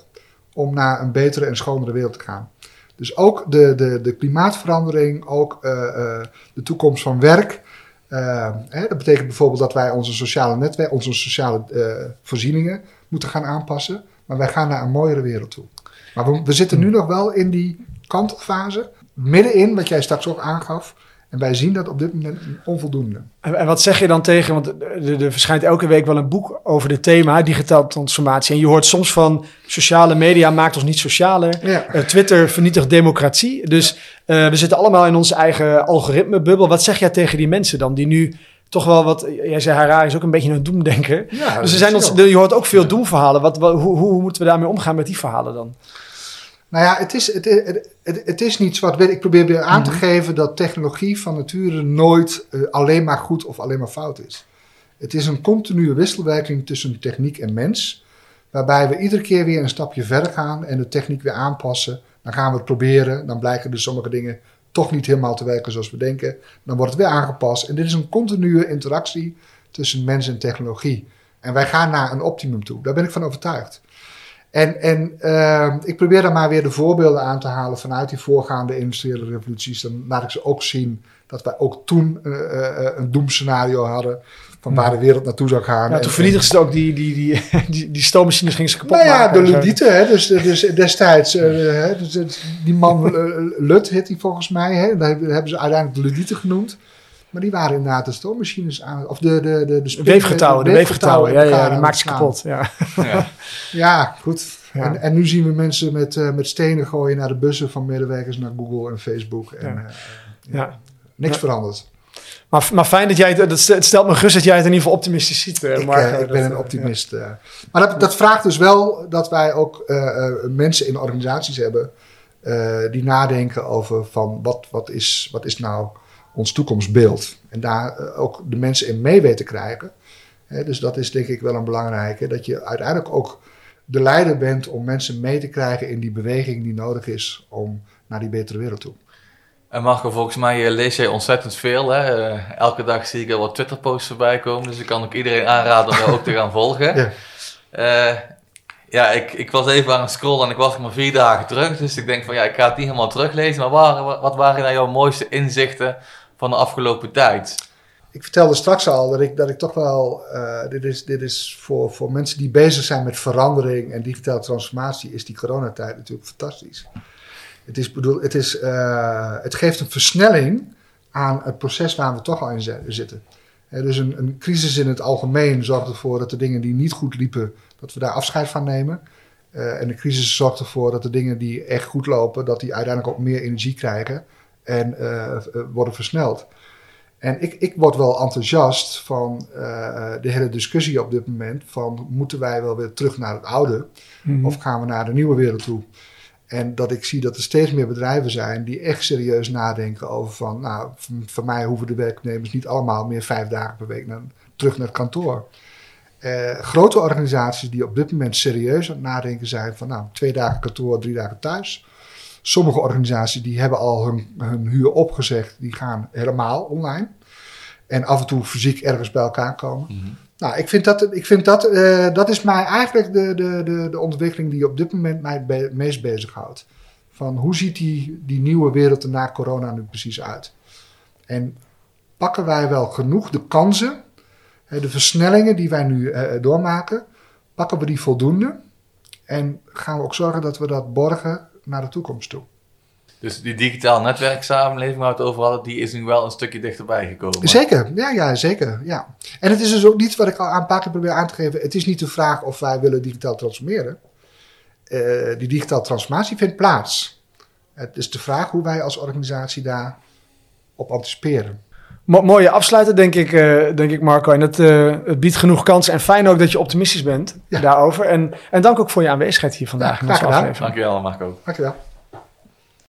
om naar een betere en schonere wereld te gaan. Dus ook de, de, de klimaatverandering, ook uh, uh, de toekomst van werk. Hè, dat betekent bijvoorbeeld dat wij onze sociale netwerk, onze sociale voorzieningen moeten gaan aanpassen. Maar wij gaan naar een mooiere wereld toe. Maar we, we zitten nu nog wel in die kantelfase. Middenin, wat jij straks ook aangaf, en wij zien dat op dit moment onvoldoende. En, en wat zeg je dan tegen, want er, verschijnt elke week wel een boek over dit thema, digitale transformatie. En je hoort soms van sociale media maakt ons niet socialer. Ja. Uh, Twitter vernietigt democratie. Dus uh, we zitten allemaal in onze eigen algoritmebubbel. Wat zeg jij tegen die mensen dan, die nu toch wel wat... Jij zei Harari is ook een beetje een doemdenker. Ja, dus er zijn ons, je hoort ook veel doemverhalen. Wat, wat, hoe, hoe moeten we daarmee omgaan met die verhalen dan? Nou ja, het is, het, het, het, is niet zwart Ik probeer weer aan te geven dat technologie van nature nooit uh, alleen maar goed of alleen maar fout is. Het is een continue wisselwerking tussen techniek en mens. Waarbij we iedere keer weer een stapje verder gaan en de techniek weer aanpassen. Dan gaan we het proberen. Dan blijken dus sommige dingen toch niet helemaal te werken zoals we denken. Dan wordt het weer aangepast. En dit is een continue interactie tussen mens en technologie. En wij gaan naar een optimum toe. Daar ben ik van overtuigd. En, en uh, ik probeer dan maar weer de voorbeelden aan te halen vanuit die voorgaande industriële revoluties. Dan laat ik ze ook zien dat wij ook toen uh, uh, een doemscenario hadden van waar de wereld naartoe zou gaan. Ja, toen vernietigden ze ook die, die, die, die, die stoommachines gingen ze kapot nou ja, maken. de Ludieten, hè, dus, dus destijds, hè, dus, die man Lut heet hij volgens mij, hè, daar hebben ze uiteindelijk de Ludieten genoemd. Maar die waren inderdaad de stoommachines aan. Of de, de, de, de, weefgetouwen. De weefgetouwen, ja, ja, die maakt ze kapot. Ja, ja. ja goed. Ja. En, en, nu zien we mensen met, uh, met stenen gooien naar de bussen van medewerkers naar Google en Facebook. En, ja. Uh, ja. Niks veranderd. Maar, maar fijn dat jij het, het stelt me gerust dat jij het in ieder geval optimistisch ziet. Uh, ik, ik ben een optimist. Maar dat, dat vraagt dus wel dat wij ook mensen in organisaties hebben die nadenken over van wat, wat, is, wat is nou ons toekomstbeeld. En daar uh, ook de mensen in mee weten krijgen. Dus dat is denk ik wel een belangrijke. Dat je uiteindelijk ook de leider bent om mensen mee te krijgen in die beweging die nodig is om naar die betere wereld toe. En Marco, volgens mij lees jij ontzettend veel. Hè? Uh, elke dag zie ik al wat Twitter-posts voorbij komen. Dus ik kan ook iedereen aanraden om jou ook te gaan volgen. Ja, uh, ja ik, ik was even aan het scrollen en ik was maar vier dagen terug. Dus ik denk van ja, ik ga het niet helemaal teruglezen. Maar waar, wat waren nou jouw mooiste inzichten van de afgelopen tijd? Ik vertelde straks al dat ik, dat ik toch wel. Uh, dit is, dit is voor, voor mensen die bezig zijn met verandering en digitale transformatie, is die coronatijd natuurlijk fantastisch. Het, is, bedoel, het, is, uh, het geeft een versnelling aan het proces waar we toch al in zitten. Dus een, een, crisis in het algemeen zorgt ervoor dat de dingen die niet goed liepen, dat we daar afscheid van nemen. en de crisis zorgt ervoor dat de dingen die echt goed lopen, dat die uiteindelijk ook meer energie krijgen en uh, worden versneld. En ik, ik word wel enthousiast van uh, de hele discussie op dit moment: van moeten wij wel weer terug naar het oude mm-hmm. of gaan we naar de nieuwe wereld toe? En dat ik zie dat er steeds meer bedrijven zijn die echt serieus nadenken over van, nou, voor mij hoeven de werknemers niet allemaal meer vijf dagen per week naar, terug naar het kantoor. Uh, grote organisaties die op dit moment serieus aan het nadenken zijn van, nou, twee dagen kantoor, drie dagen thuis. Sommige organisaties die hebben al hun, hun huur opgezegd, die gaan helemaal online. En af en toe fysiek ergens bij elkaar komen. Mm-hmm. Nou, ik vind dat, ik vind dat, uh, dat is mij eigenlijk de, de, de, de ontwikkeling die op dit moment mij het meest bezighoudt. Van hoe ziet die, die nieuwe wereld er na corona nu precies uit? En pakken wij wel genoeg de kansen, de versnellingen die wij nu uh, doormaken, pakken we die voldoende? En gaan we ook zorgen dat we dat borgen naar de toekomst toe. Dus die digitaal netwerksamenleving waar we het over hadden, die is nu wel een stukje dichterbij gekomen. Zeker, ja, ja, zeker. Ja. En het is dus ook niet wat ik al een paar keer probeer aan te geven. Het is niet de vraag of wij willen digitaal transformeren. Uh, die digitale transformatie vindt plaats. Het is de vraag hoe wij als organisatie daar op anticiperen. Mo mooie afsluiten, denk ik, uh, denk ik Marco. En het, uh, het, biedt genoeg kansen. En fijn ook dat je optimistisch bent ja. daarover. En, en dank ook voor je aanwezigheid hier vandaag ja, in onze Dankjewel, Marco. Dankjewel.